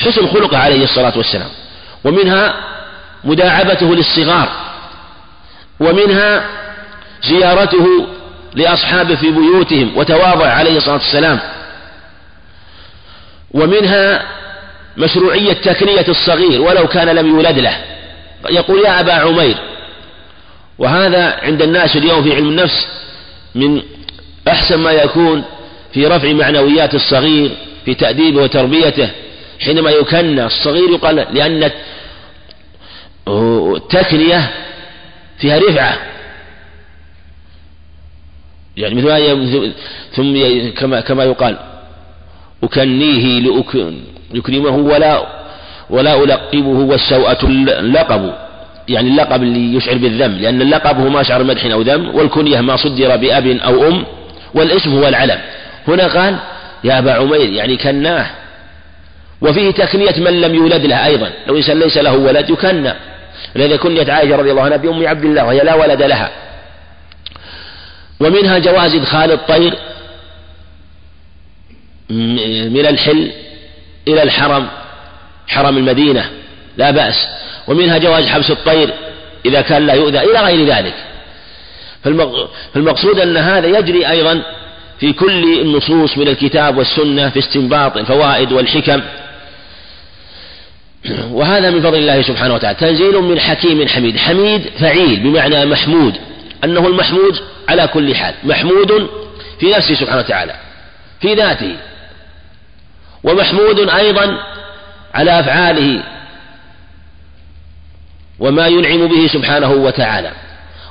حسن خلقه عليه الصلاة والسلام ومنها مداعبته للصغار ومنها زيارته لأصحابه في بيوتهم وتواضع عليه الصلاة والسلام ومنها مشروعية تكنية الصغير ولو كان لم يولد له. يقول يا أبا عمير وهذا عند الناس اليوم في علم النفس من أحسن ما يكون في رفع معنويات الصغير في تأديبه وتربيته حينما يكنى الصغير يقال لأن التكنية فيها رفعة. يعني مثل ثم كما كما يقال أكنيه لأكرمه ولا ولا ألقبه والسوءة اللقب. يعني اللقب اللي يشعر بالذم لأن اللقب هو ما شعر مدح أو ذم والكنية ما صدر بأب أو أم والاسم هو العلم. هنا قال يا أبا عمير يعني كناه. وفيه تكنية من لم يولد له أيضا. لو إنسان ليس له ولد يكنى. لذا كنيت عائشة رضي الله عنها بأم عبد الله وهي لا ولد لها. ومنها جواز إدخال الطير من الحل إلى الحرم حرم المدينة لا بأس. ومنها جواز حبس الطير إذا كان لا يؤذى إلى غير ذلك. فالمقصود أن هذا يجري أيضا في كل النصوص من الكتاب والسنة في استنباط الفوائد والحكم. وهذا من فضل الله سبحانه وتعالى. تنزيل من حكيم حميد. حميد فعيل بمعنى محمود. أنه المحمود على كل حال. محمود في نفسه سبحانه وتعالى. في ذاته. ومحمود أيضا على أفعاله. وما ينعم به سبحانه وتعالى.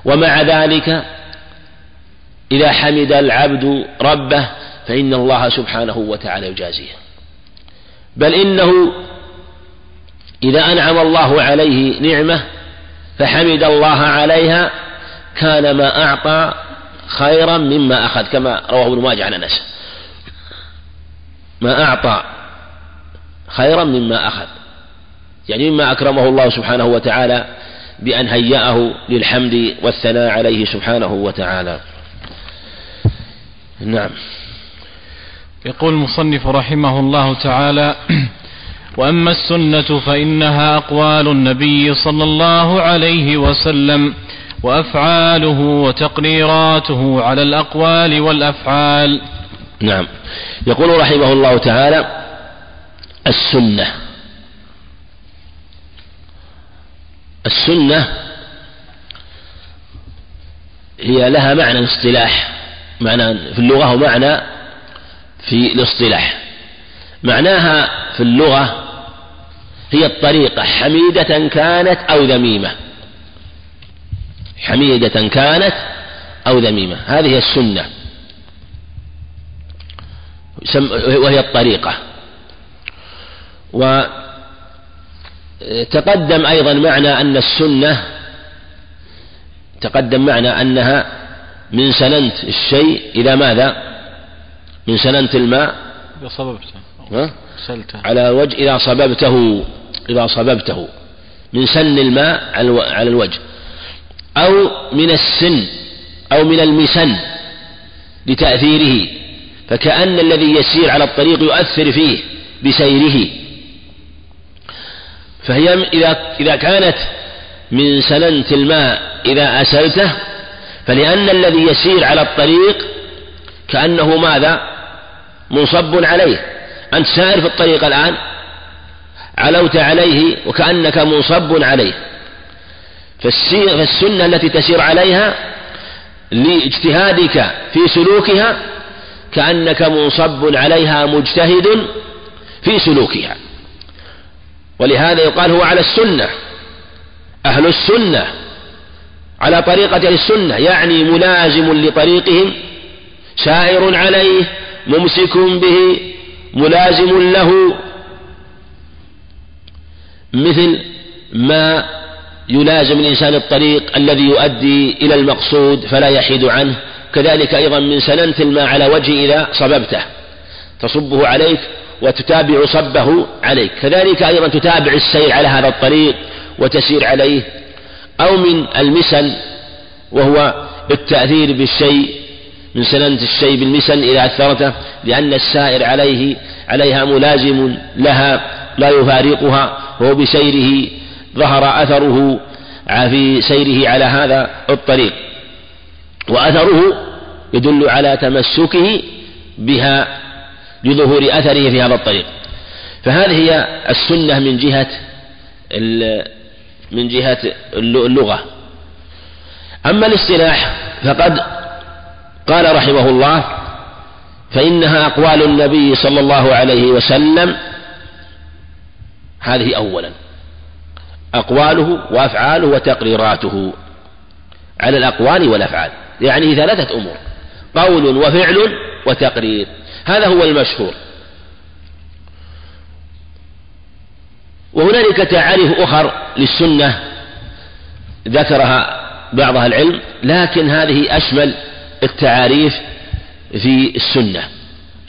ومع ذلك إذا حمد العبد ربه فإن الله سبحانه وتعالى يجازيه. بل إنه إذا أنعم الله عليه نعمة فحمد الله عليها كان ما أعطى خيرا مما أخذ كما رواه ابن ماجه عن أنس. ما أعطى خيرا مما أخذ. يعني مما أكرمه الله سبحانه وتعالى بأن هيأه للحمد والثناء عليه سبحانه وتعالى. نعم.
يقول المصنف رحمه الله تعالى وأما السنة فإنها أقوال النبي صلى الله عليه وسلم وأفعاله وتقريراته على الأقوال والأفعال.
نعم. يقول رحمه الله تعالى السنة. السنة هي لها معنى اصطلاح معنى في اللغة ومعنى في الاصطلاح. معناها في اللغة هي الطريقة. حميدة كانت أو ذميمة. حميدة كانت أو ذميمة. هذه السنة. وهي الطريقة. وتقدم أيضا معنى أن السنة تقدم معنى أنها من سننت الشيء إلى ماذا؟ من سننت الماء؟
إذا صببته
ها؟ على وجه إذا صببته إذا صببته من سن الماء على الوجه. أو من السن. أو من المسن. لتأثيره. فكأن الذي يسير على الطريق يؤثر فيه بسيره. فهي إذا إذا كانت من سننت الماء إذا أسلته فلأن الذي يسير على الطريق كأنه ماذا؟ منصب عليه. أنت سائر في الطريق الآن؟ علوت عليه وكأنك منصب عليه. فالسنة التي تسير عليها لاجتهادك في سلوكها كأنك منصب عليها مجتهد في سلوكها. ولهذا يقال هو على السنة. أهل السنة. على طريقة السنة يعني ملازم لطريقهم سائر عليه ممسك به ملازم له. مثل ما يلازم الإنسان الطريق الذي يؤدي إلى المقصود فلا يحيد عنه كذلك أيضا من سننت الماء على وجه إذا صببته. تصبه عليك وتتابع صبه عليك. كذلك أيضا تتابع السير على هذا الطريق وتسير عليه أو من المسن وهو التأثير بالشيء من سننت الشيء بالمسن إذا أثرته لأن السائر عليه عليها ملازم لها لا يفارقها وهو بسيره ظهر أثره في سيره على هذا الطريق. وأثره يدل على تمسكه بها لظهور أثره في هذا الطريق. فهذه هي السنة من جهة من جهة اللغة. أما الاصطلاح فقد قال رحمه الله فإنها أقوال النبي صلى الله عليه وسلم. هذه أولا. أقواله وأفعاله وتقريراته. على الأقوال والأفعال. يعني ثلاثة أمور. قول وفعل وتقرير. هذا هو المشهور. وهنالك تعاريف أخر للسنة ذكرها بعض العلم لكن هذه أشمل التعاريف في السنة.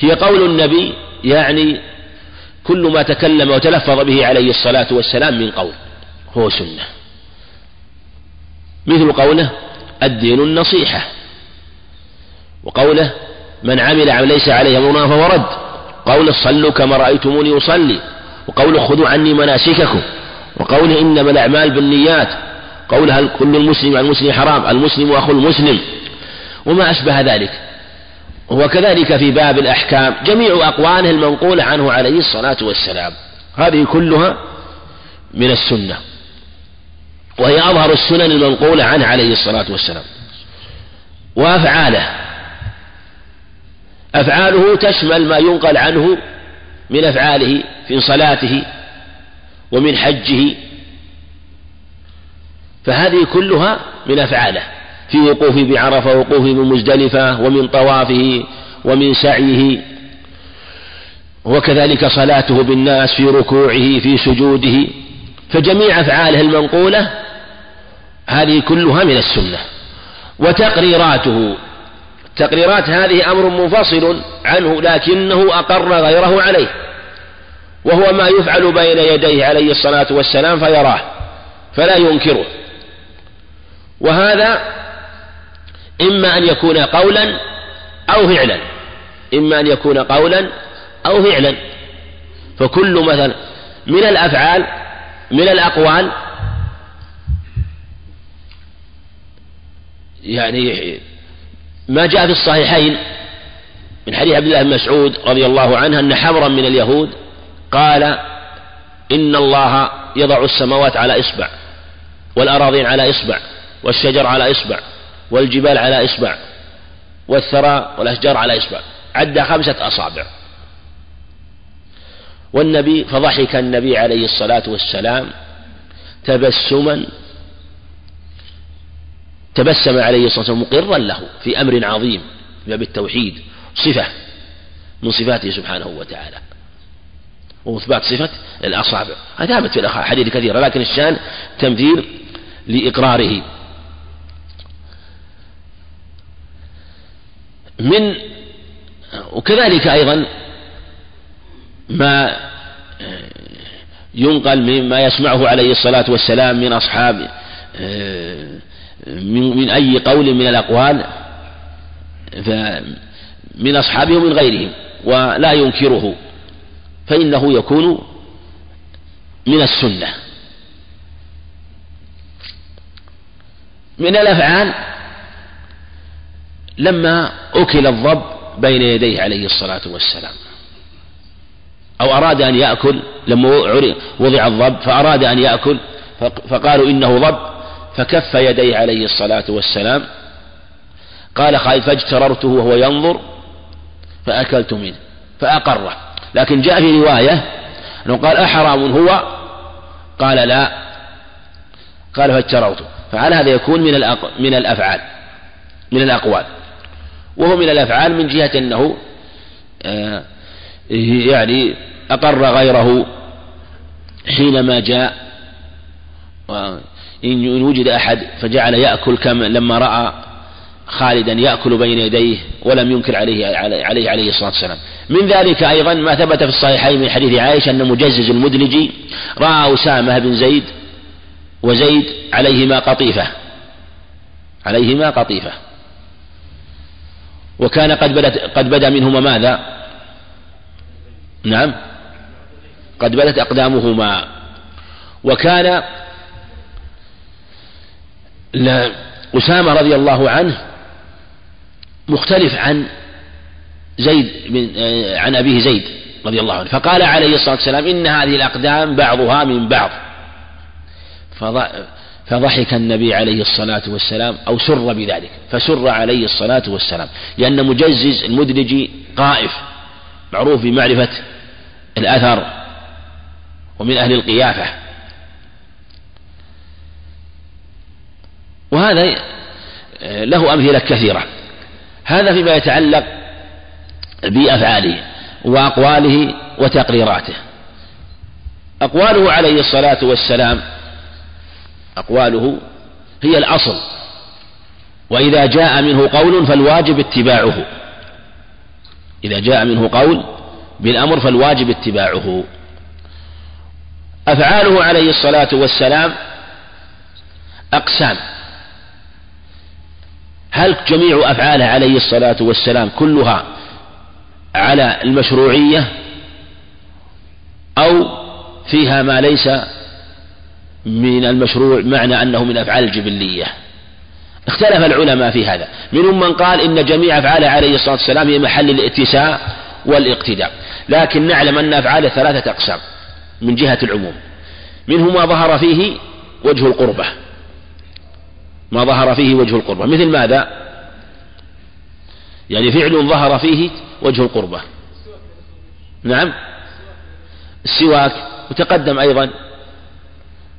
هي قول النبي يعني كل ما تكلم وتلفظ به عليه الصلاة والسلام من قول هو سنة. مثل قوله الدين النصيحة. وقوله من عمل عمل ليس عليه أمرنا فهو رد. قوله صلوا كما رأيتموني أصلي. وقوله خذوا عني مناسككم وقوله إنما الأعمال بالنيات قوله كل المسلم على المسلم حرام المسلم أخو المسلم وما أشبه ذلك. وكذلك في باب الأحكام جميع أقواله المنقولة عنه عليه الصلاة والسلام. هذه كلها من السنة وهي أظهر السنن المنقولة عنه عليه الصلاة والسلام. وأفعاله أفعاله تشمل ما ينقل عنه من أفعاله في صلاته ومن حجه فهذه كلها من أفعاله في وقوفه بعرفة وقوفه بمزدلفة ومن طوافه ومن سعيه وكذلك صلاته بالناس في ركوعه في سجوده فجميع أفعاله المنقولة هذه كلها من السنة. وتقريراته التقريرات هذه أمر منفصل عنه لكنه أقر غيره عليه. وهو ما يفعل بين يديه عليه الصلاة والسلام فيراه فلا ينكره. وهذا إما أن يكون قولا أو فعلا. إما أن يكون قولا أو فعلا. فكل مثلا من الأفعال من الأقوال يعني ما جاء في الصحيحين من حديث عبد الله بن مسعود رضي الله عنه أن حبرا من اليهود قال إن الله يضع السماوات على إصبع والأراضين على إصبع والشجر على إصبع والجبال على إصبع والثرى والأشجار على إصبع عد خمسة أصابع. والنبي فضحك النبي عليه الصلاة والسلام تبسما تبسم عليه الصلاة والسلام مقرا له في أمر عظيم باب التوحيد صفة من صفاته سبحانه وتعالى. وإثبات صفة الأصابع. ثابت في الأحاديث كثيرة لكن الشأن تمثيل لإقراره. من وكذلك أيضا ما ينقل مما يسمعه عليه الصلاة والسلام من أصحاب من أي قول من الأقوال من أصحابه ومن غيرهم ولا ينكره. فإنه يكون من السنة. من الأفعال لما أكل الضب بين يديه عليه الصلاة والسلام. أو أراد أن يأكل لما وضع الضب فأراد أن يأكل فقالوا إنه ضب فكف يديه عليه الصلاة والسلام. قال خالد فاجتررته وهو ينظر فأكلت منه فأقره. لكن جاء في رواية أنه قال أحرام هو؟ قال لا. قال فاجتررته فعلى هذا يكون من من الأفعال من الأقوال. وهو من الأفعال من جهة أنه آه، يعني أقر غيره حينما جاء إن وجد أحد فجعل يأكل كما لما رأى خالدا يأكل بين يديه ولم ينكر عليه عليه عليه الصلاة والسلام. من ذلك أيضا ما ثبت في الصحيحين من حديث عائشة أن مجزز المدلجي رأى أسامة بن زيد وزيد عليهما قطيفة عليهما قطيفة. وكان قد بدت قد بدا منهما ماذا؟ نعم. قد بدت أقدامهما. وكان أسامة رضي الله عنه مختلف عن زيد من عن أبيه زيد رضي الله عنه. فقال عليه الصلاة والسلام إن هذه الأقدام بعضها من بعض. فضحك النبي عليه الصلاة والسلام أو سر بذلك. فسر عليه الصلاة والسلام. لأن مجزز المدلجي قائف معروف بمعرفة الأثر ومن أهل القيافة. وهذا له أمثلة كثيرة. هذا فيما يتعلق بأفعاله وأقواله وتقريراته. أقواله عليه الصلاة والسلام أقواله هي الأصل. وإذا جاء منه قول فالواجب اتباعه. إذا جاء منه قول بالأمر فالواجب اتباعه. أفعاله عليه الصلاة والسلام أقسام. هل جميع أفعاله عليه الصلاة والسلام كلها على المشروعية أو فيها ما ليس من المشروع معنى أنه من أفعال الجبلية. اختلف العلماء في هذا. منهم من قال إن جميع أفعاله عليه الصلاة والسلام هي محل الائتساء والاقتداء. لكن نعلم أن أفعاله ثلاثة أقسام من جهة العموم. منه ما ظهر فيه وجه القربة. ما ظهر فيه وجه القربة. مثل ماذا؟ يعني فعل ظهر فيه وجه القربة. نعم. السواك وتقدم أيضا.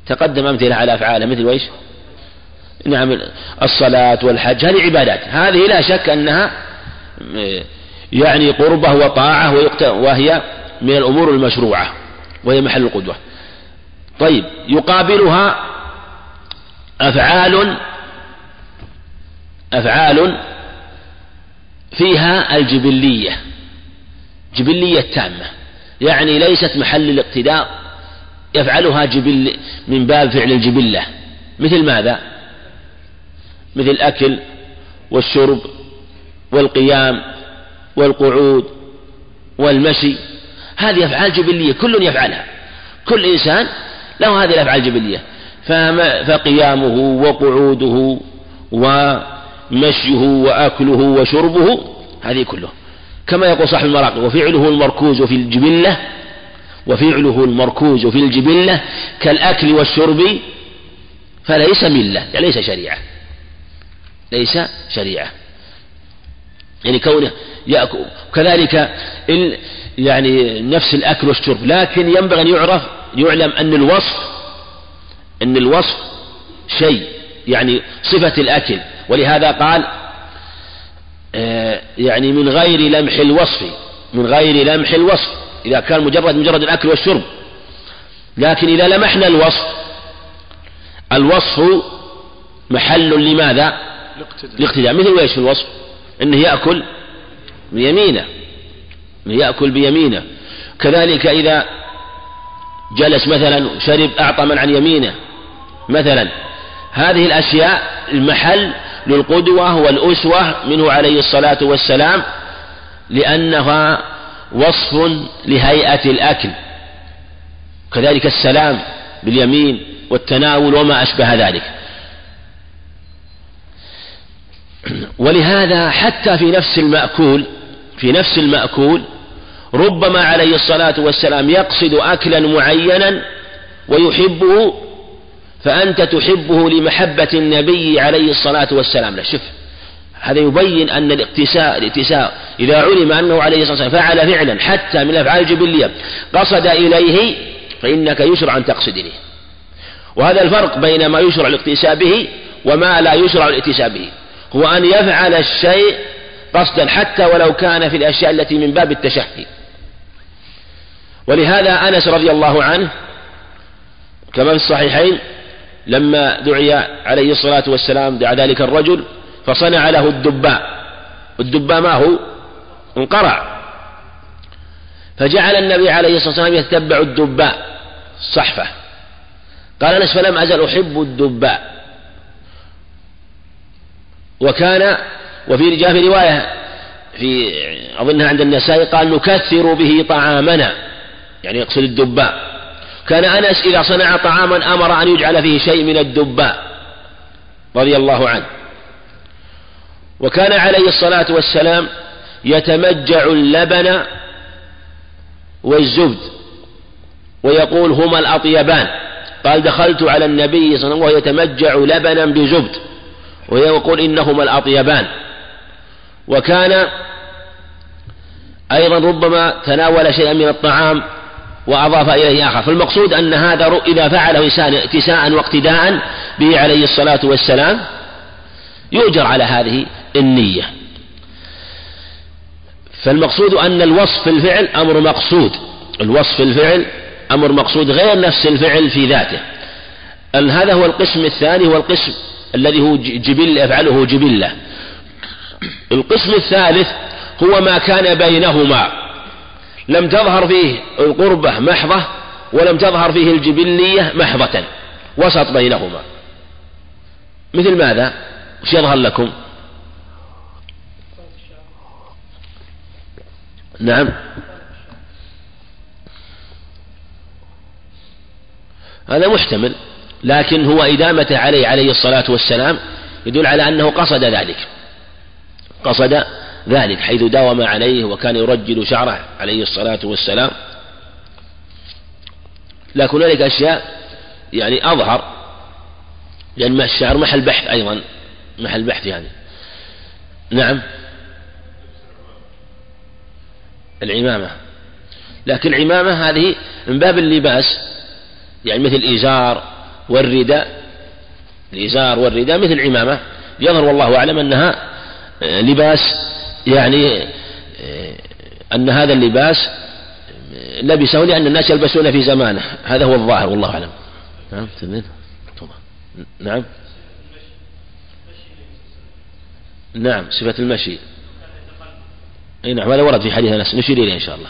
تقدم أمثلة على أفعاله مثل وإيش؟ نعم الصلاة والحج. هذه عبادات. هذه لا شك أنها يعني قربة وطاعة وهي من الأمور المشروعة وهي محل القدوة. طيب يقابلها أفعال أفعال فيها الجبلية جبلية تامة يعني ليست محل الاقتداء يفعلها جبل من باب فعل الجبلة مثل ماذا؟ مثل الأكل والشرب والقيام والقعود والمشي هذه أفعال جبلية كل يفعلها كل إنسان له هذه الأفعال الجبلية فقيامه وقعوده ومشيه وأكله وشربه هذه كله كما يقول صاحب المراقب وفعله المركوز في الجبلة وفعله المركوز في الجبلة كالأكل والشرب فليس ملة يعني ليس شريعة. ليس شريعة. يعني كونه يأكل كذلك يعني نفس الأكل والشرب لكن ينبغي أن يعرف يعلم أن الوصف أن الوصف شيء. يعني صفة الأكل. ولهذا قال آه، يعني من غير لمح الوصف من غير لمح الوصف. إذا كان مجرد مجرد الأكل والشرب. لكن إذا لمحنا الوصف الوصف محل لماذا؟ الاقتداء مثل إيش في الوصف؟ انه يأكل بيمينه. يأكل بيمينه. كذلك إذا جلس مثلا شرب أعطى من عن يمينه. مثلا هذه الأشياء المحل للقدوة والأسوة منه عليه الصلاة والسلام لأنها وصف لهيئة الأكل. كذلك السلام باليمين والتناول وما أشبه ذلك. ولهذا حتى في نفس المأكول في نفس المأكول ربما عليه الصلاة والسلام يقصد أكلا معينا ويحبه فأنت تحبه لمحبة النبي عليه الصلاة والسلام. لا شوف هذا يبين أن الاقتساء الاتساء إذا علم أنه عليه الصلاة والسلام فعل فعلا حتى من الأفعال الجبلية قصد إليه فإنك يشرع أن تقصد إليه. وهذا الفرق بين ما يشرع الاقتساء به وما لا يشرع الاتساء به. هو أن يفعل الشيء قصدا حتى ولو كان في الأشياء التي من باب التشهي. ولهذا أنس رضي الله عنه كما في الصحيحين لما دعي عليه الصلاة والسلام دعا ذلك الرجل فصنع له الدباء. الدباء ما هو؟ انقرع. فجعل النبي عليه الصلاة والسلام يتبع الدباء صحفة قال أنس فلم أزل أحب الدباء. وكان وفي جاء في رواية في أظنها عند النسائي قال نكثر به طعامنا يعني يقصد الدباء. كان أنس إذا صنع طعاما أمر أن يجعل فيه شيء من الدباء رضي الله عنه. وكان عليه الصلاة والسلام يتمجع اللبن والزبد ويقول هما الأطيبان. قال دخلت على النبي صلى الله عليه وسلم يتمجع لبنا بزبد ويقول إنهما الأطيبان. وكان أيضا ربما تناول شيئا من الطعام وأضاف إليه آخر. فالمقصود أن هذا إذا فعله إنسان اتساء واقتداء به عليه الصلاة والسلام يؤجر على هذه النية. فالمقصود أن الوصف في الفعل أمر مقصود. الوصف في الفعل أمر مقصود غير نفس الفعل في ذاته. هذا هو القسم الثاني هو القسم الذي هو جبل يفعله جبلة. القسم الثالث هو ما كان بينهما. لم تظهر فيه القربة محضة ولم تظهر فيه الجبلية محضة. وسط بينهما. مثل ماذا؟ وش يظهر لكم؟ نعم. هذا محتمل لكن هو إدامته عليه عليه الصلاة والسلام يدل على أنه قصد ذلك. قصد ذلك حيث داوم عليه وكان يرجل شعره عليه الصلاة والسلام. لكن هنالك أشياء يعني أظهر لأن الشعر محل بحث أيضا محل بحث يعني. نعم. العمامة. لكن العمامة هذه من باب اللباس يعني مثل إزار والرداء الإزار والرداء مثل العمامة. يظهر والله أعلم أنها لباس يعني آه، أن هذا اللباس لبسه لأن الناس يلبسون في زمانه. هذا هو الظاهر والله أعلم. نعم نعم. نعم صفة المشي. أي نعم هذا ورد في حديث أنس. نشير إليه إن شاء الله.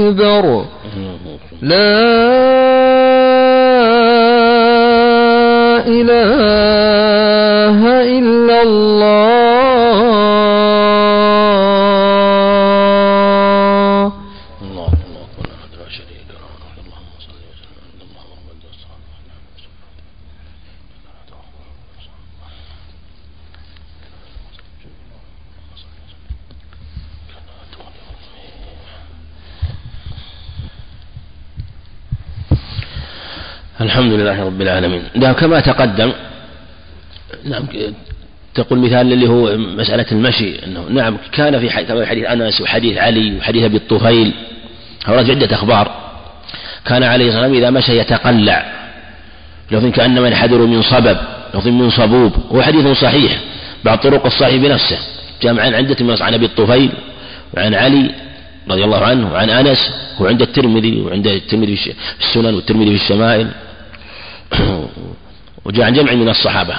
أكبر. لا إله
الحمد لله رب العالمين. نعم كما تقدم نعم تقول مثال اللي هو مسألة المشي أنه نعم كان في حديث أنس وحديث علي وحديث أبي الطفيل ورد عدة أخبار. كان عليه الصلاة والسلام إذا مشى يتقلع. لفظ كأنما ينحدر من صبب لفظ من صبوب. هو حديث صحيح بعض طرق الصحيح بنفسه. جاء عن عدة من عن أبي الطفيل وعن علي رضي الله عنه وعن أنس وعند الترمذي وعند الترمذي في السنن والترمذي في الشمائل. وجاء عن جمع من الصحابة.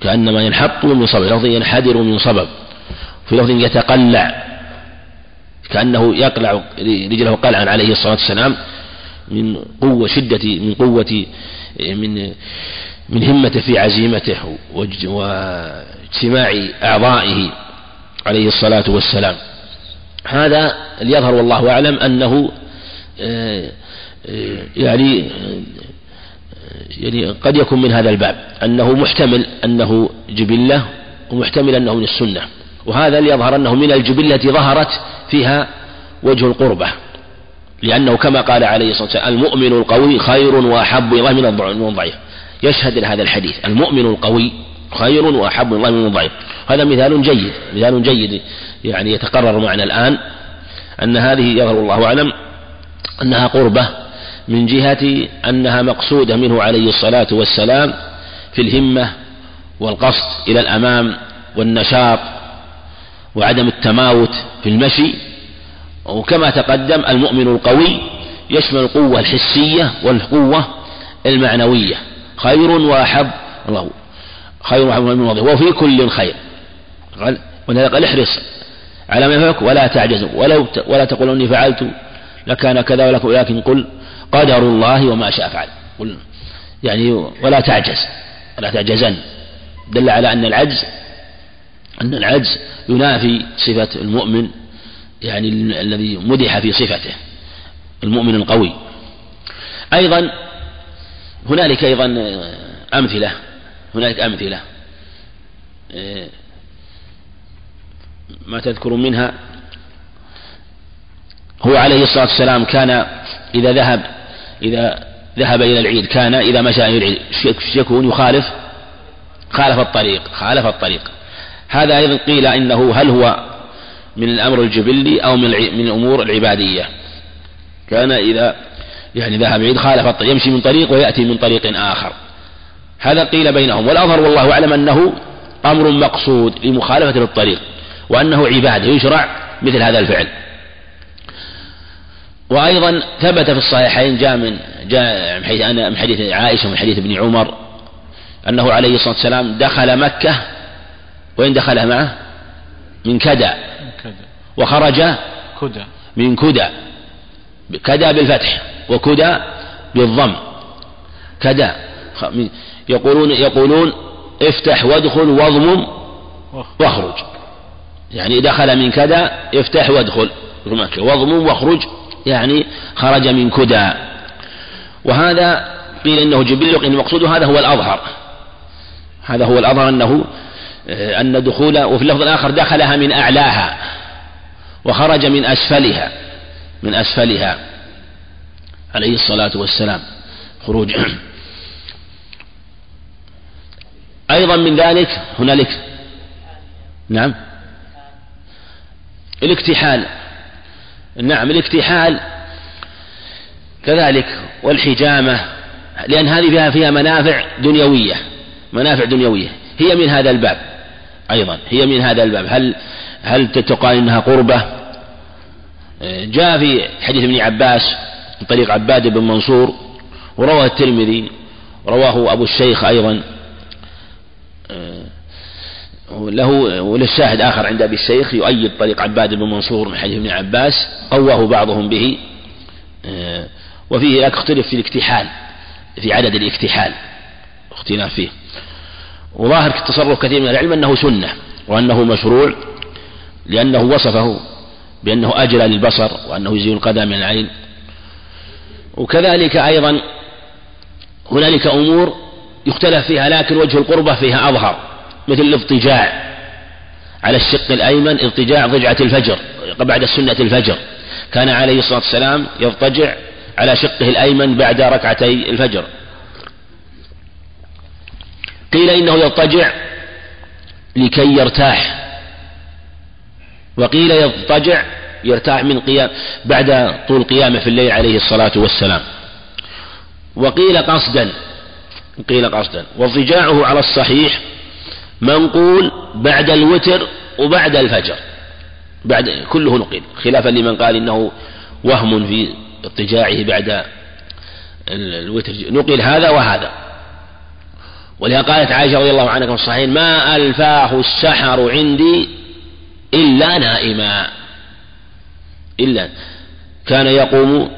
كأنما ينحط من صبب لفظ ينحدر من صبب في لفظ يتقلع كأنه يقلع رجله قلعا عليه الصلاة والسلام من قوة شدة من قوة من من همته في عزيمته واجتماع أعضائه عليه الصلاة والسلام. هذا ليظهر والله أعلم أنه آه، يعني يعني قد يكون من هذا الباب أنه محتمل أنه جبلة ومحتمل أنه من السنة. وهذا ليظهر أنه من الجبلة ظهرت فيها وجه القربة. لأنه كما قال عليه الصلاة والسلام المؤمن القوي خير وأحب إلى من الضعيف. يشهد لهذا الحديث. المؤمن القوي خير وأحب الله من الضعيف. هذا مثال جيد. مثال جيد يعني يتقرر معنا الآن أن هذه يظهر الله أعلم أنها قربة من جهة أنها مقصودة منه عليه الصلاة والسلام في الهمة والقصد إلى الأمام والنشاط وعدم التماوت في المشي وكما تقدم المؤمن القوي يشمل القوة الحسية والقوة المعنوية. خير وأحب الله. خير وأحب من وظيفة وفي كل خير. ولهذا قال احرص على ما ينفعك ولا تعجز ولو ولا تقول إني فعلت لكان كذا ولكن قل قدر الله وما شاء فعل. يعني ولا تعجز. ولا تعجزن. دل على أن العجز أن العجز ينافي صفة المؤمن يعني الذي مدح في صفته المؤمن القوي. أيضا هنالك أيضا أمثلة. هنالك أمثلة. ما تذكر منها؟ هو عليه الصلاة والسلام كان إذا ذهب إذا ذهب إلى العيد كان إذا مشى إلى العيد يكون يخالف خالف الطريق خالف الطريق. هذا أيضا قيل إنه هل هو من الأمر الجبلي أو من من الأمور العبادية. كان إذا يعني ذهب عيد خالف الطريق يمشي من طريق ويأتي من طريق آخر. هذا قيل بينهم. والأظهر والله أعلم أنه أمر مقصود لمخالفة للطريق وأنه عبادة يشرع مثل هذا الفعل. وأيضا ثبت في الصحيحين جاء من جاء من حديث أنا من حديث عائشة ومن حديث ابن عمر أنه عليه الصلاة والسلام دخل مكة وين دخلها معه؟ من كدى وخرج
كدى
من كدى كدى بالفتح وكدى بالضم. كدى يقولون يقولون افتح وادخل واضمم واخرج. يعني دخل من كدى افتح وادخل. واضمم واخرج. يعني خرج من كدى. وهذا قيل إنه جبل ان المقصود هذا هو الأظهر. هذا هو الأظهر أنه آه، أن دخول وفي اللفظ الآخر دخلها من أعلاها وخرج من أسفلها من أسفلها عليه الصلاة والسلام. خروج. أيضا من ذلك هنالك نعم الاكتحال. نعم الاكتحال كذلك والحجامة لأن هذه فيها فيها منافع دنيوية منافع دنيوية. هي من هذا الباب أيضا هي من هذا الباب. هل هل تقال إنها قربة؟ جاء في حديث ابن عباس من طريق عباد بن منصور ورواه الترمذي رواه أبو الشيخ أيضا. له وللشاهد آخر عند أبي الشيخ يؤيد طريق عباد بن منصور من حديث ابن عباس قواه بعضهم به آه، وفيه اختلف في الاكتحال في عدد الاكتحال اختلاف فيه. وظاهر تصرف كثير من العلم أنه سنة وأنه مشروع لأنه وصفه بأنه أجلى للبصر وأنه يزيل القدم من العين. وكذلك أيضا هنالك أمور يختلف فيها لكن وجه القربة فيها أظهر. مثل الاضطجاع على الشق الأيمن اضطجاع ضجعة الفجر بعد سنة الفجر. كان عليه الصلاة والسلام يضطجع على شقه الأيمن بعد ركعتي الفجر. قيل إنه يضطجع لكي يرتاح. وقيل يضطجع يرتاح من قيام بعد طول قيامه في الليل عليه الصلاة والسلام. وقيل قصدا قيل قصدا. واضطجاعه على الصحيح منقول بعد الوتر وبعد الفجر بعد كله نقل خلافا لمن قال إنه وهم في اضطجاعه بعد الوتر نقل هذا وهذا. ولهذا قالت عائشة رضي الله عنها في الصحيحين ما ألفاه السحر عندي إلا نائما. إلا كان يقوم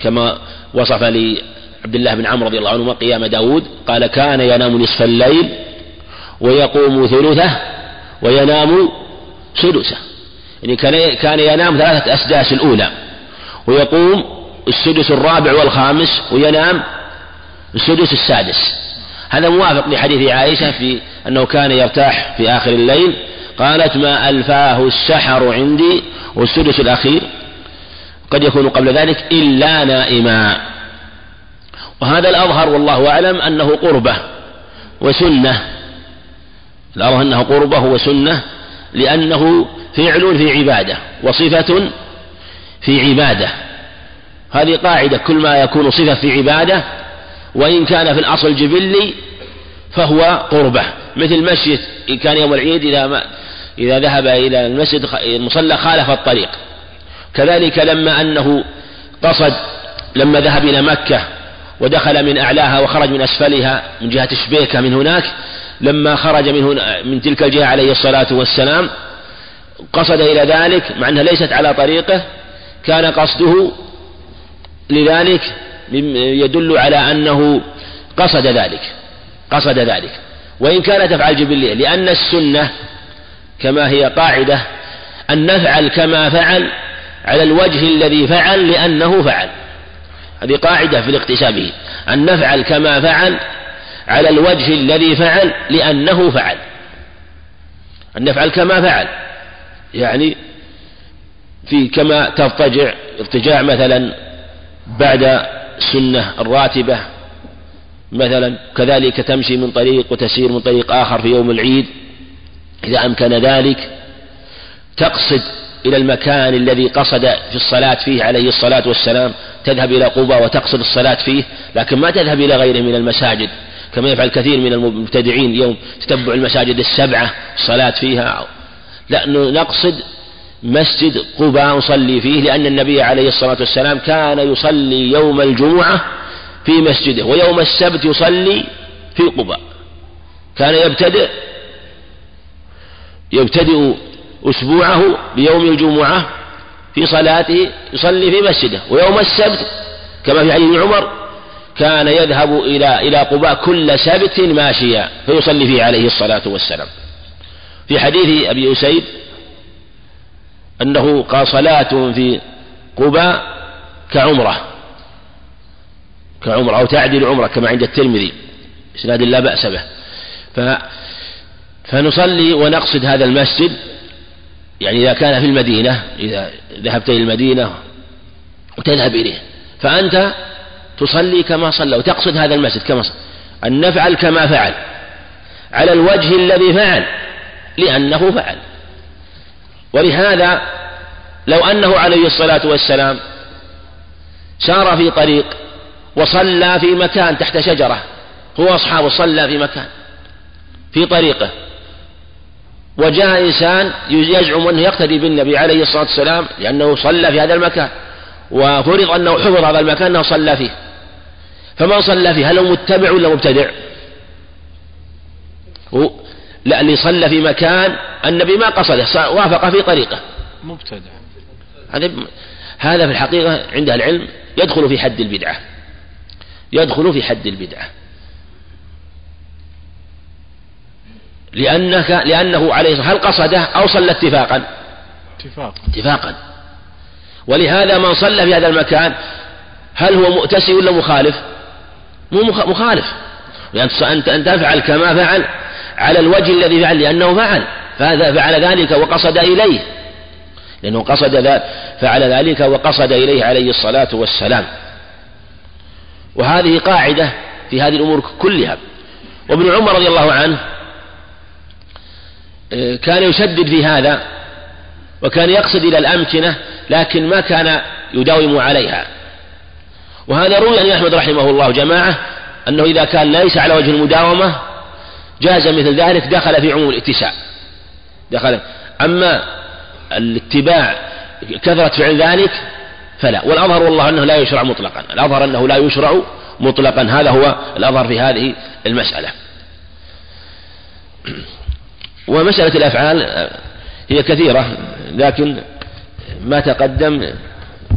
كما وصف لي عبد الله بن عمرو رضي الله عنهما قيام داود قال كان ينام نصف الليل ويقوم ثلثه وينام سدسه. يعني كان ينام ثلاثة أسداس الأولى. ويقوم السدس الرابع والخامس وينام السدس السادس. هذا موافق لحديث عائشة في أنه كان يرتاح في آخر الليل. قالت ما ألفاه السحر عندي والسدس الأخير. قد يكون قبل ذلك إلا نائما. وهذا الأظهر والله أعلم أنه قربة وسنة. الأظهر أنه قربة وسنة لأنه فعل في عبادة وصفة في عبادة. هذه قاعدة كل ما يكون صفة في عبادة وإن كان في الأصل جبلي فهو قربة. مثل المسجد إن كان يوم العيد إذا ما إذا ذهب إلى المسجد المصلى خالف الطريق. كذلك لما أنه قصد لما ذهب إلى مكة ودخل من أعلاها وخرج من أسفلها من جهة شبيكة من هناك لما خرج من, هنا من تلك الجهة عليه الصلاة والسلام قصد إلى ذلك مع أنها ليست على طريقه كان قصده لذلك يدل على أنه قصد ذلك قصد ذلك. وإن كانت أفعال جبلية لأن السنة كما هي قاعدة أن نفعل كما فعل على الوجه الذي فعل لأنه فعل. هذه قاعدة في الاقتسام أن نفعل كما فعل على الوجه الذي فعل لأنه فعل. أن نفعل كما فعل. يعني في كما تضطجع ارتجاع مثلا بعد السنة الراتبة مثلا كذلك تمشي من طريق وتسير من طريق آخر في يوم العيد. إذا أمكن ذلك تقصد إلى المكان الذي قصد في الصلاة فيه عليه الصلاة والسلام تذهب إلى قبى وتقصد الصلاة فيه لكن ما تذهب إلى غيره من المساجد. كما يفعل كثير من المبتدعين اليوم تتبع المساجد السبعة الصلاة فيها. لا نقصد مسجد قباء نصلي فيه لأن النبي عليه الصلاة والسلام كان يصلي يوم الجمعة في مسجده ويوم السبت يصلي في قباء. كان يبتدئ يبتدئ أسبوعه بيوم الجمعة في صلاته يصلي في مسجده ويوم السبت كما في حديث عمر كان يذهب إلى إلى قباء كل سبت ماشيا فيصلي فيه عليه الصلاة والسلام. في حديث أبي أسيد أنه قال صلاة في قباء كعمرة كعمرة أو تعدل عمرة كما عند الترمذي إسناد لا بأس به. ف فنصلي ونقصد هذا المسجد يعني إذا كان في المدينة إذا ذهبت إلى المدينة وتذهب إليه. فأنت تصلي كما صلى وتقصد هذا المسجد كما صلى. أن نفعل كما فعل. على الوجه الذي فعل لأنه فعل. ولهذا لو أنه عليه الصلاة والسلام سار في طريق وصلى في مكان تحت شجرة هو أصحابه صلى في مكان في طريقه. وجاء إنسان يزعم أنه يقتدي بالنبي عليه الصلاة والسلام لأنه صلى في هذا المكان وفرض أنه حفظ هذا المكان أنه صلى فيه. فمن صلى فيه؟ هل هو متبع ولا مبتدع؟ هو لا اللي صلى في مكان النبي ما قصده وافق في طريقه.
مبتدع.
هذا هذا في الحقيقة عند العلم يدخل في حد البدعة. يدخل في حد البدعة. لأنك لأنه عليه هل قصده أو صلى اتفاقا؟
اتفاقا.
اتفاقا. ولهذا من صلى في هذا المكان هل هو مؤتسي ولا مخالف؟ مو مخالف. يعني أنت أن تفعل كما فعل على الوجه الذي فعل لأنه فعل. فهذا فعل ذلك وقصد إليه. لأنه قصد ذلك فعل ذلك وقصد إليه عليه الصلاة والسلام. وهذه قاعدة في هذه الأمور كلها. وابن عمر رضي الله عنه آه، كان يشدد في هذا وكان يقصد إلى الأمكنة لكن ما كان يداوم عليها. وهذا روي عن أحمد رحمه الله جماعة أنه إذا كان ليس على وجه المداومة جاز مثل ذلك دخل في عموم الاتساع. دخل. أما الاتباع كثرة فعل ذلك فلا. والأظهر والله أنه لا يشرع مطلقا. الأظهر أنه لا يشرع مطلقا. هذا هو الأظهر في هذه المسألة. ومسألة الأفعال هي كثيرة لكن ما تقدم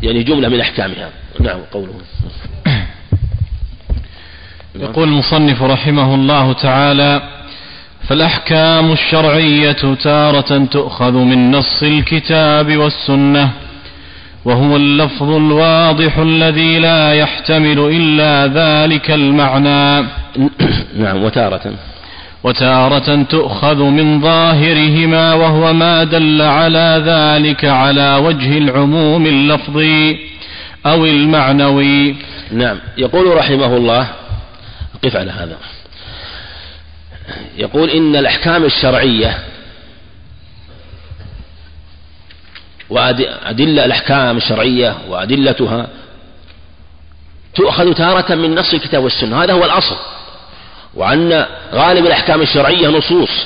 يعني جملة من أحكامها. نعم قوله.
يقول المصنف رحمه الله تعالى فالأحكام الشرعية تارة تؤخذ من نص الكتاب والسنة وهو اللفظ الواضح الذي لا يحتمل إلا ذلك المعنى.
نعم وتارة.
وتارة تؤخذ من ظاهرهما وهو ما دل على ذلك على وجه العموم اللفظي. أو المعنوي.
نعم. يقول رحمه الله قف على هذا. يقول إن الأحكام الشرعية وأدلة الأحكام الشرعية وأدلتها تؤخذ تارة من نص الكتاب والسنة. هذا هو الأصل. وأن غالب الأحكام الشرعية نصوص.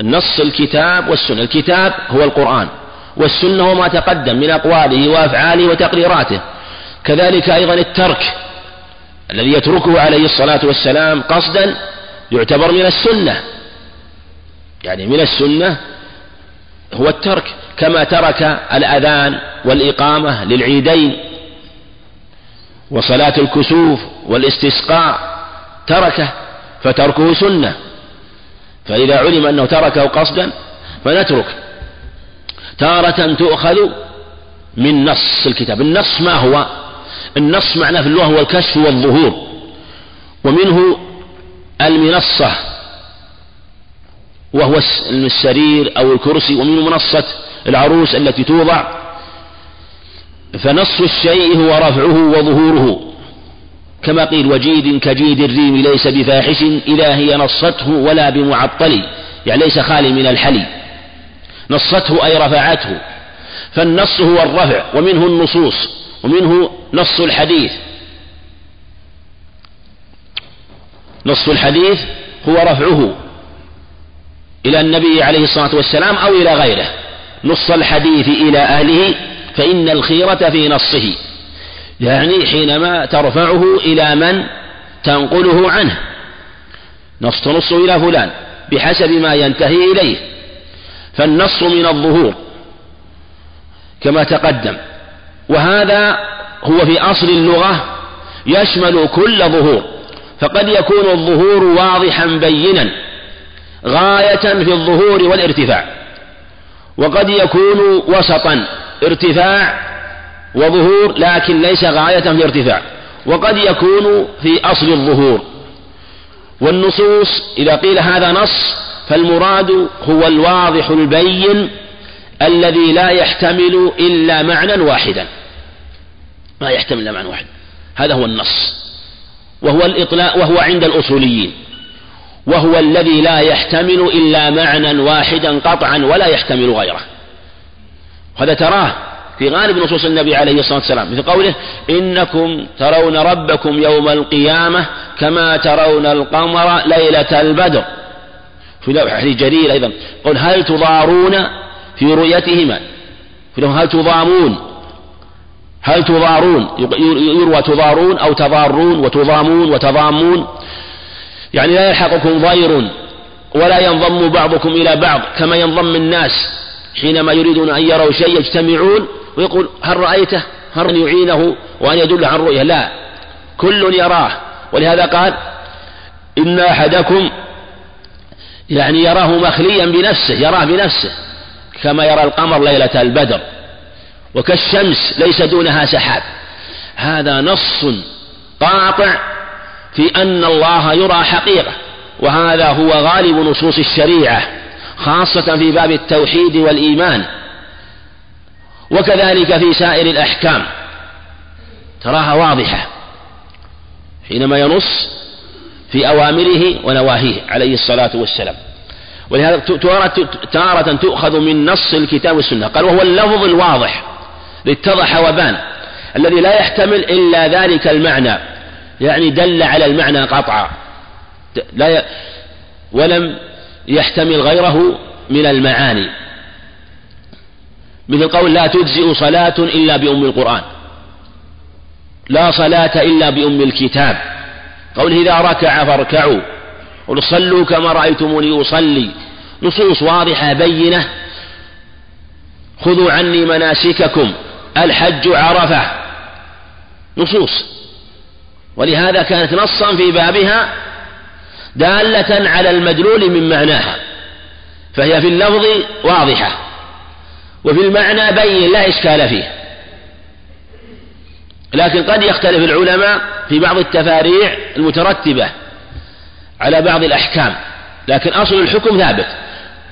النص الكتاب والسنة. الكتاب هو القرآن. والسنة هو ما تقدم من أقواله وأفعاله وتقريراته. كذلك أيضا الترك الذي يتركه عليه الصلاة والسلام قصدا يعتبر من السنة. يعني من السنة هو الترك كما ترك الأذان والإقامة للعيدين وصلاة الكسوف والاستسقاء تركه فتركه سنة. فإذا علم أنه تركه قصدا فنترك. تارة تؤخذ من نص الكتاب. النص ما هو؟ النص معناه في اللغة هو الكشف والظهور. ومنه المنصة وهو السرير أو الكرسي ومنه منصة العروس التي توضع. فنص الشيء هو رفعه وظهوره. كما قيل وجيد كجيد الريم ليس بفاحش إذا هي نصته ولا بمعطل يعني ليس خالي من الحلي. نصته أي رفعته. فالنص هو الرفع ومنه النصوص ومنه نص الحديث. نص الحديث هو رفعه إلى النبي عليه الصلاة والسلام أو إلى غيره. نص الحديث إلى أهله فإن الخيرة في نصه. يعني حينما ترفعه إلى من تنقله عنه. نص تنص إلى فلان بحسب ما ينتهي إليه. فالنص من الظهور كما تقدم. وهذا هو في أصل اللغة يشمل كل ظهور فقد يكون الظهور واضحا بينا غاية في الظهور والارتفاع وقد يكون وسطا ارتفاع وظهور لكن ليس غاية في الارتفاع وقد يكون في أصل الظهور. والنصوص إذا قيل هذا نص فالمراد هو الواضح البين الذي لا يحتمل إلا معنى واحدا. ما يحتمل إلا معنى واحد. هذا هو النص. وهو الإطلاق وهو عند الأصوليين. وهو الذي لا يحتمل إلا معنى واحدا قطعا ولا يحتمل غيره. هذا تراه في غالب نصوص النبي عليه الصلاة والسلام مثل قوله إنكم ترون ربكم يوم القيامة كما ترون القمر ليلة البدر. في حديث جرير أيضا. قل هل تضارون في رؤيتهما؟ في هل تضامون؟ هل تضارون؟ يروى تضارون أو تضارون وتضامون وتضامون. يعني لا يلحقكم ضير ولا ينضم بعضكم إلى بعض كما ينضم الناس حينما يريدون أن يروا شيء يجتمعون ويقول هل رأيته؟ هل يعينه وأن يدل عن رؤية. لا. كل يراه. ولهذا قال إن أحدكم يعني يراه مخليا بنفسه يراه بنفسه كما يرى القمر ليلة البدر وكالشمس ليس دونها سحاب. هذا نص قاطع في أن الله يرى حقيقة وهذا هو غالب نصوص الشريعة خاصة في باب التوحيد والإيمان. وكذلك في سائر الأحكام. تراها واضحة. حينما ينص في أوامره ونواهيه عليه الصلاة والسلام. ولهذا تارة تؤخذ من نص الكتاب والسنة. قال وهو اللفظ الواضح لاتضح وبان الذي لا يحتمل إلا ذلك المعنى. يعني دل على المعنى قطعا. لا ي... ولم يحتمل غيره من المعاني. مثل قول لا تجزئ صلاة إلا بأم القرآن. لا صلاة إلا بأم الكتاب. قوله إذا ركع فاركعوا. قل صلوا كما رأيتموني أصلي. نصوص واضحة بينة. خذوا عني مناسككم. الحج عرفة. نصوص. ولهذا كانت نصا في بابها دالة على المدلول من معناها. فهي في اللفظ واضحة. وفي المعنى بين لا إشكال فيه. لكن قد يختلف العلماء في بعض التفاريع المترتبة على بعض الأحكام. لكن أصل الحكم ثابت.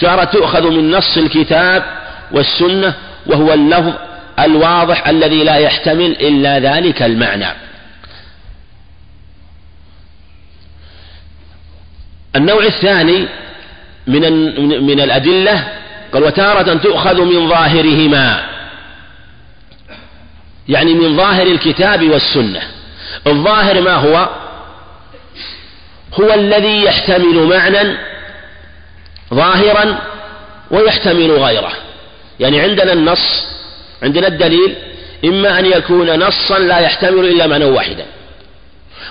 تارة تؤخذ من نص الكتاب والسنة وهو اللفظ الواضح الذي لا يحتمل إلا ذلك المعنى. النوع الثاني من من الأدلة قال وتارة تؤخذ من ظاهرهما. يعني من ظاهر الكتاب والسنة. الظاهر ما هو؟ هو الذي يحتمل معنى ظاهرا ويحتمل غيره. يعني عندنا النص عندنا الدليل إما أن يكون نصا لا يحتمل إلا معنى واحدا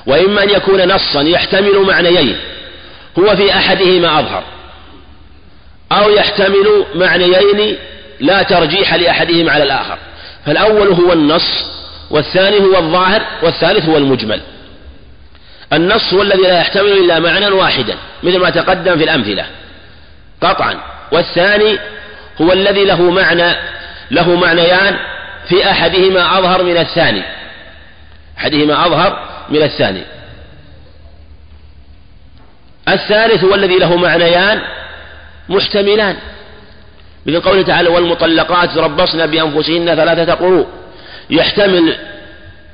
وإما أن يكون نصا يحتمل معنيين هو في أحدهما أظهر أو يحتمل معنيين لا ترجيح لأحدهما على الآخر. فالأول هو النص والثاني هو الظاهر والثالث هو المجمل. النص هو الذي لا يحتمل إلا معنى واحدا مثل ما تقدم في الأمثلة. قطعا. والثاني هو الذي له معنى له معنيان في أحدهما أظهر من الثاني. أحدهما أظهر من الثاني. الثالث هو الذي له معنيان محتملان. مثل قوله تعالى والمطلقات تربصن بأنفسهن ثلاثة قروء يحتمل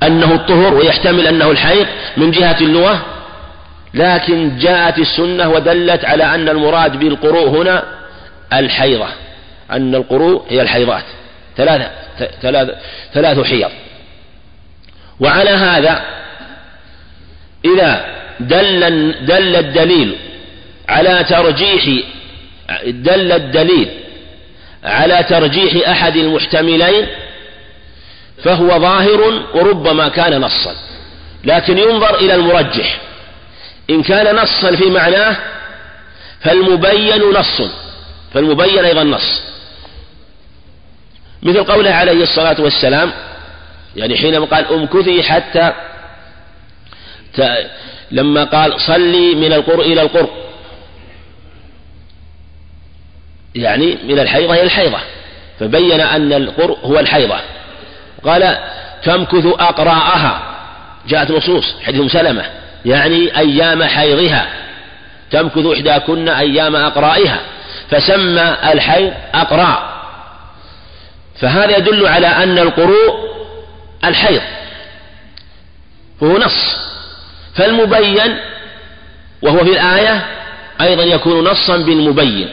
أنه الطهر ويحتمل أنه الحيض من جهة اللغة لكن جاءت السنة ودلت على أن المراد بالقروء هنا الحيضة. أن القروء هي الحيضات. ثلاثة ثلاث ثلاث حيض. وعلى هذا إذا دل دل الدليل على ترجيح دل الدليل على ترجيح أحد المحتملين فهو ظاهر وربما كان نصا لكن ينظر إلى المرجح. إن كان نصا في معناه فالمبين نص فالمبين أيضا نص. مثل قوله عليه الصلاة والسلام يعني حينما قال امكثي حتى لما قال صلي من القر إلى القر يعني من الحيضة إلى الحيضة. فبين أن القر هو الحيضة. قال تمكث أقراءها. جاءت نصوص حديث سلمة يعني أيام حيضها. تمكث إحداكن أيام أقرائها. فسمى الحيض أقراء فهذا يدل على أن القروء الحيض. وهو نص. فالمبين وهو في الآية أيضا يكون نصا بالمبين.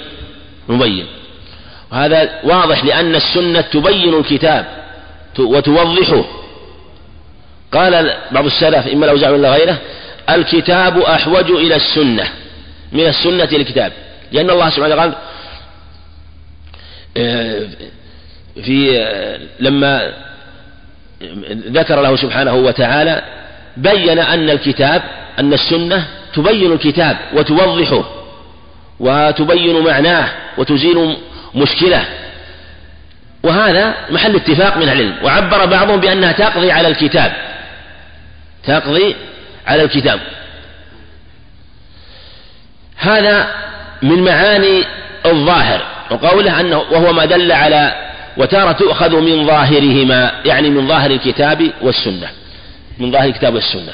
مبين. وهذا واضح لأن السنة تبين الكتاب وتوضحه. قال بعض السلف إما الأوزاعي ولا غيره الكتاب أحوج إلى السنة من السنة إلى الكتاب. لأن الله سبحانه وتعالى آه، في آه، لما ذكر له سبحانه وتعالى بين أن الكتاب أن السنة تبين الكتاب وتوضحه. وتبين معناه وتزيل مشكلة. وهذا محل اتفاق من العلم. وعبر بعضهم بأنها تقضي على الكتاب. تقضي على الكتاب. هذا من معاني الظاهر. وقوله أنه وهو ما دل على وتارة تؤخذ من ظاهرهما يعني من ظاهر الكتاب والسنة. من ظاهر الكتاب والسنة.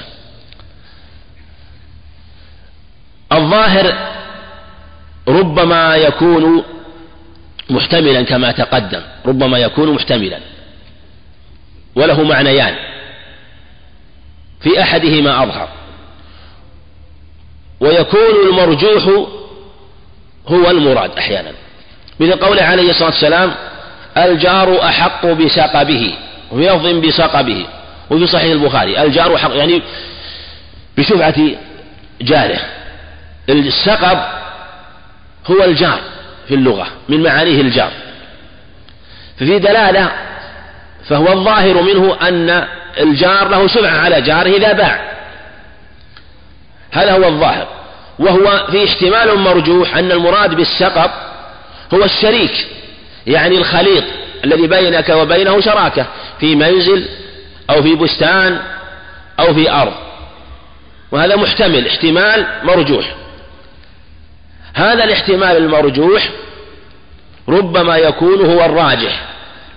الظاهر ربما يكون محتملا كما تقدم. ربما يكون محتملا. وله معنيان. في أحدهما أظهر. ويكون المرجوح هو المراد أحيانا. مثل قوله عليه الصلاة والسلام الجار أحق بسقبه. ويظن بسقبه. وفي صحيح البخاري الجار حق يعني بشفعة جاره. السقب هو الجار في اللغة من معانيه الجار. ففي دلالة فهو الظاهر منه أن الجار له سمعة على جاره إذا باع. هذا هو الظاهر. وهو في احتمال مرجوح أن المراد بالسقب هو الشريك يعني الخليط الذي بينك وبينه شراكة في منزل أو في بستان أو في أرض. وهذا محتمل احتمال مرجوح. هذا الاحتمال المرجوح ربما يكون هو الراجح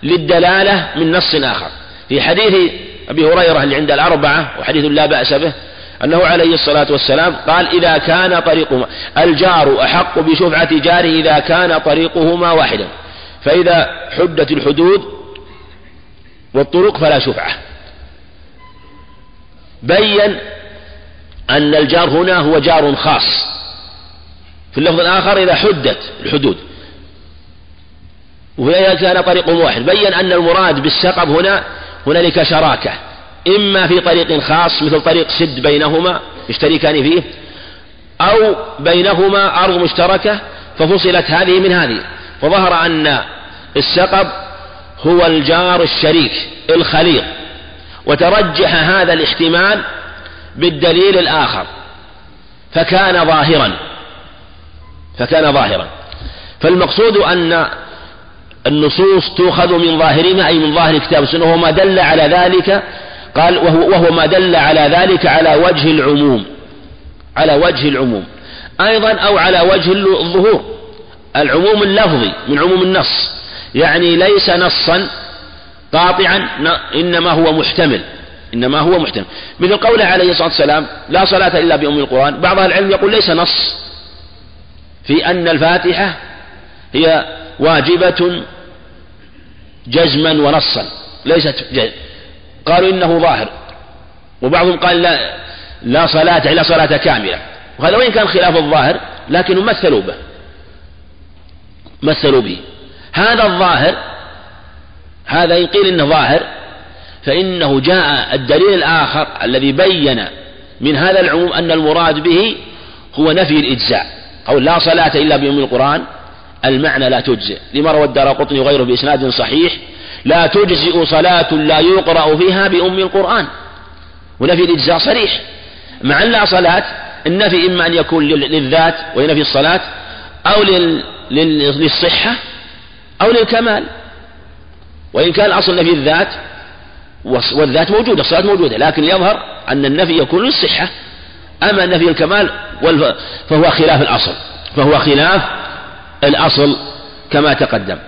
للدلالة من نص آخر. في حديث أبي هريرة اللي عند الأربعة وحديث لا بأس به أنه عليه الصلاة والسلام قال إذا كان طريقهما الجار أحق بشفعة جاره إذا كان طريقهما واحدا. فإذا حدت الحدود والطرق فلا شفعة. بين أن الجار هنا هو جار خاص. في اللفظ الآخر إذا حدت الحدود. وإذا كان طريق واحد. بين أن المراد بالسقب هنا هنالك شراكة. إما في طريق خاص مثل طريق سد بينهما يشتركان فيه أو بينهما أرض مشتركة ففصلت هذه من هذه. فظهر أن السقب هو الجار الشريك الخليط وترجح هذا الاحتمال بالدليل الآخر. فكان ظاهرا. فكان ظاهرا. فالمقصود أن النصوص تؤخذ من ظاهرها أي من ظاهر الكتاب والسنة وهو ما دل على ذلك قال وهو, وهو ما دل على ذلك على وجه العموم على وجه العموم. أيضا أو على وجه الظهور العموم اللفظي من عموم النص. يعني ليس نصا قاطعا إنما هو محتمل إنما هو محتمل. مثل قوله عليه الصلاة والسلام لا صلاة إلا بأم القرآن. بعض العلم يقول ليس نص. في أن الفاتحة هي واجبة جزما ونصا ليست جزم قالوا إنه ظاهر وبعضهم قال لا لا صلاة إلا صلاة كاملة وهذا وإن كان خلاف الظاهر لكنهم مثلوا به مثلوا به. هذا الظاهر هذا إن قيل إنه ظاهر فإنه جاء الدليل الآخر الذي بين من هذا العموم أن المراد به هو نفي الإجزاء. أو لا صلاة إلا بأم القرآن المعنى لا تجزئ. لما روى الدار قطني وغيره بإسناد صحيح لا تجزئ صلاة لا يقرأ فيها بأم القرآن. ونفي الإجزاء صريح. مع أن لا صلاة النفي إما أن يكون للذات وينفي الصلاة أو للصحة أو للكمال. وإن كان الأصل نفي الذات والذات موجودة الصلاة موجودة لكن يظهر أن النفي يكون للصحة. أما نفي الكمال فهو خلاف الأصل. فهو خلاف الأصل كما تقدم.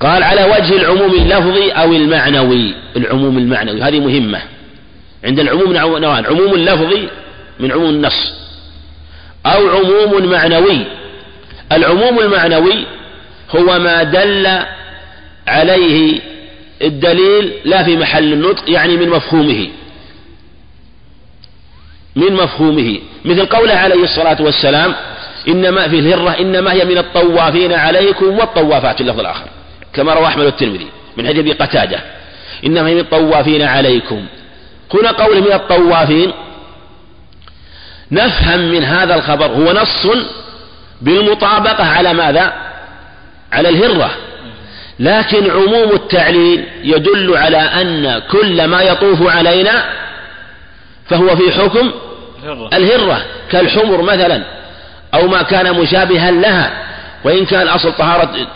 قال على وجه العموم اللفظي أو المعنوي. العموم المعنوي. هذه مهمة. عند العموم نوعان. عموم اللفظي من عموم النص. أو عموم معنوي. العموم المعنوي هو ما دل عليه الدليل لا في محل النطق يعني من مفهومه. من مفهومه. مثل قوله عليه الصلاة والسلام إنما في الهرة إنما هي من الطوافين عليكم والطوافات في اللفظ الآخر. كما روى أحمد الترمذي من حديث أبي قتادة إنما هي من الطوافين عليكم. هنا قول من الطوافين نفهم من هذا الخبر هو نص بالمطابقة على ماذا؟ على الهرة. لكن عموم التعليل يدل على أن كل ما يطوف علينا فهو في حكم الهرة. كالحمر مثلا أو ما كان مشابها لها وإن كان أصل طهارة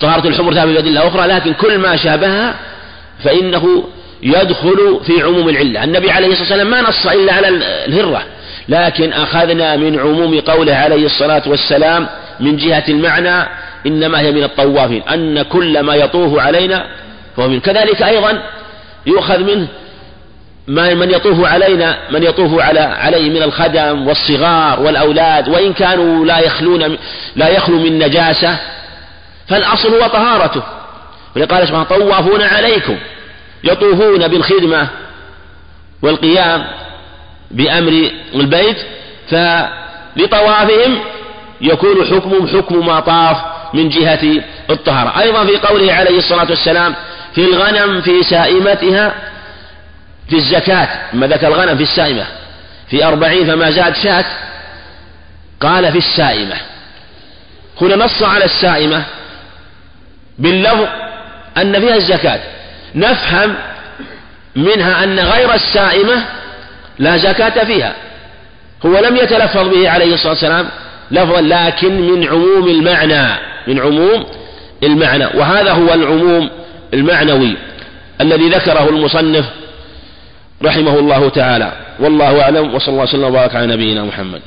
طهارة الحمر ثابتة بأدلة أخرى لكن كل ما شابهها فإنه يدخل في عموم العلة. النبي عليه الصلاة والسلام ما نص إلا على الهرة لكن أخذنا من عموم قوله عليه الصلاة والسلام من جهة المعنى إنما هي من الطوافين أن كل ما يطوف علينا فهو من كذلك أيضا يؤخذ منه من يطوف علينا من يطوف على عليه من الخدم والصغار والأولاد وإن كانوا لا يخلون لا يخلو من نجاسة فالأصل هو طهارته. ولقال سبحانه طوافون عليكم يطوفون بالخدمة والقيام بأمر البيت فلطوافهم يكون حكمهم حكم ما طاف من جهة الطهارة. أيضا في قوله عليه الصلاة والسلام في الغنم في سائمتها في الزكاة ما ذكر الغنم في السائمة. في أربعين فما زاد شاة قال في السائمة. هنا نص على السائمة باللفظ أن فيها الزكاة. نفهم منها أن غير السائمة لا زكاة فيها. هو لم يتلفظ به عليه الصلاة والسلام لفظا لكن من عموم المعنى من عموم المعنى. وهذا هو العموم المعنوي الذي ذكره المصنف رحمه الله تعالى. والله أعلم وصلى الله وسلم وبارك على نبينا محمد.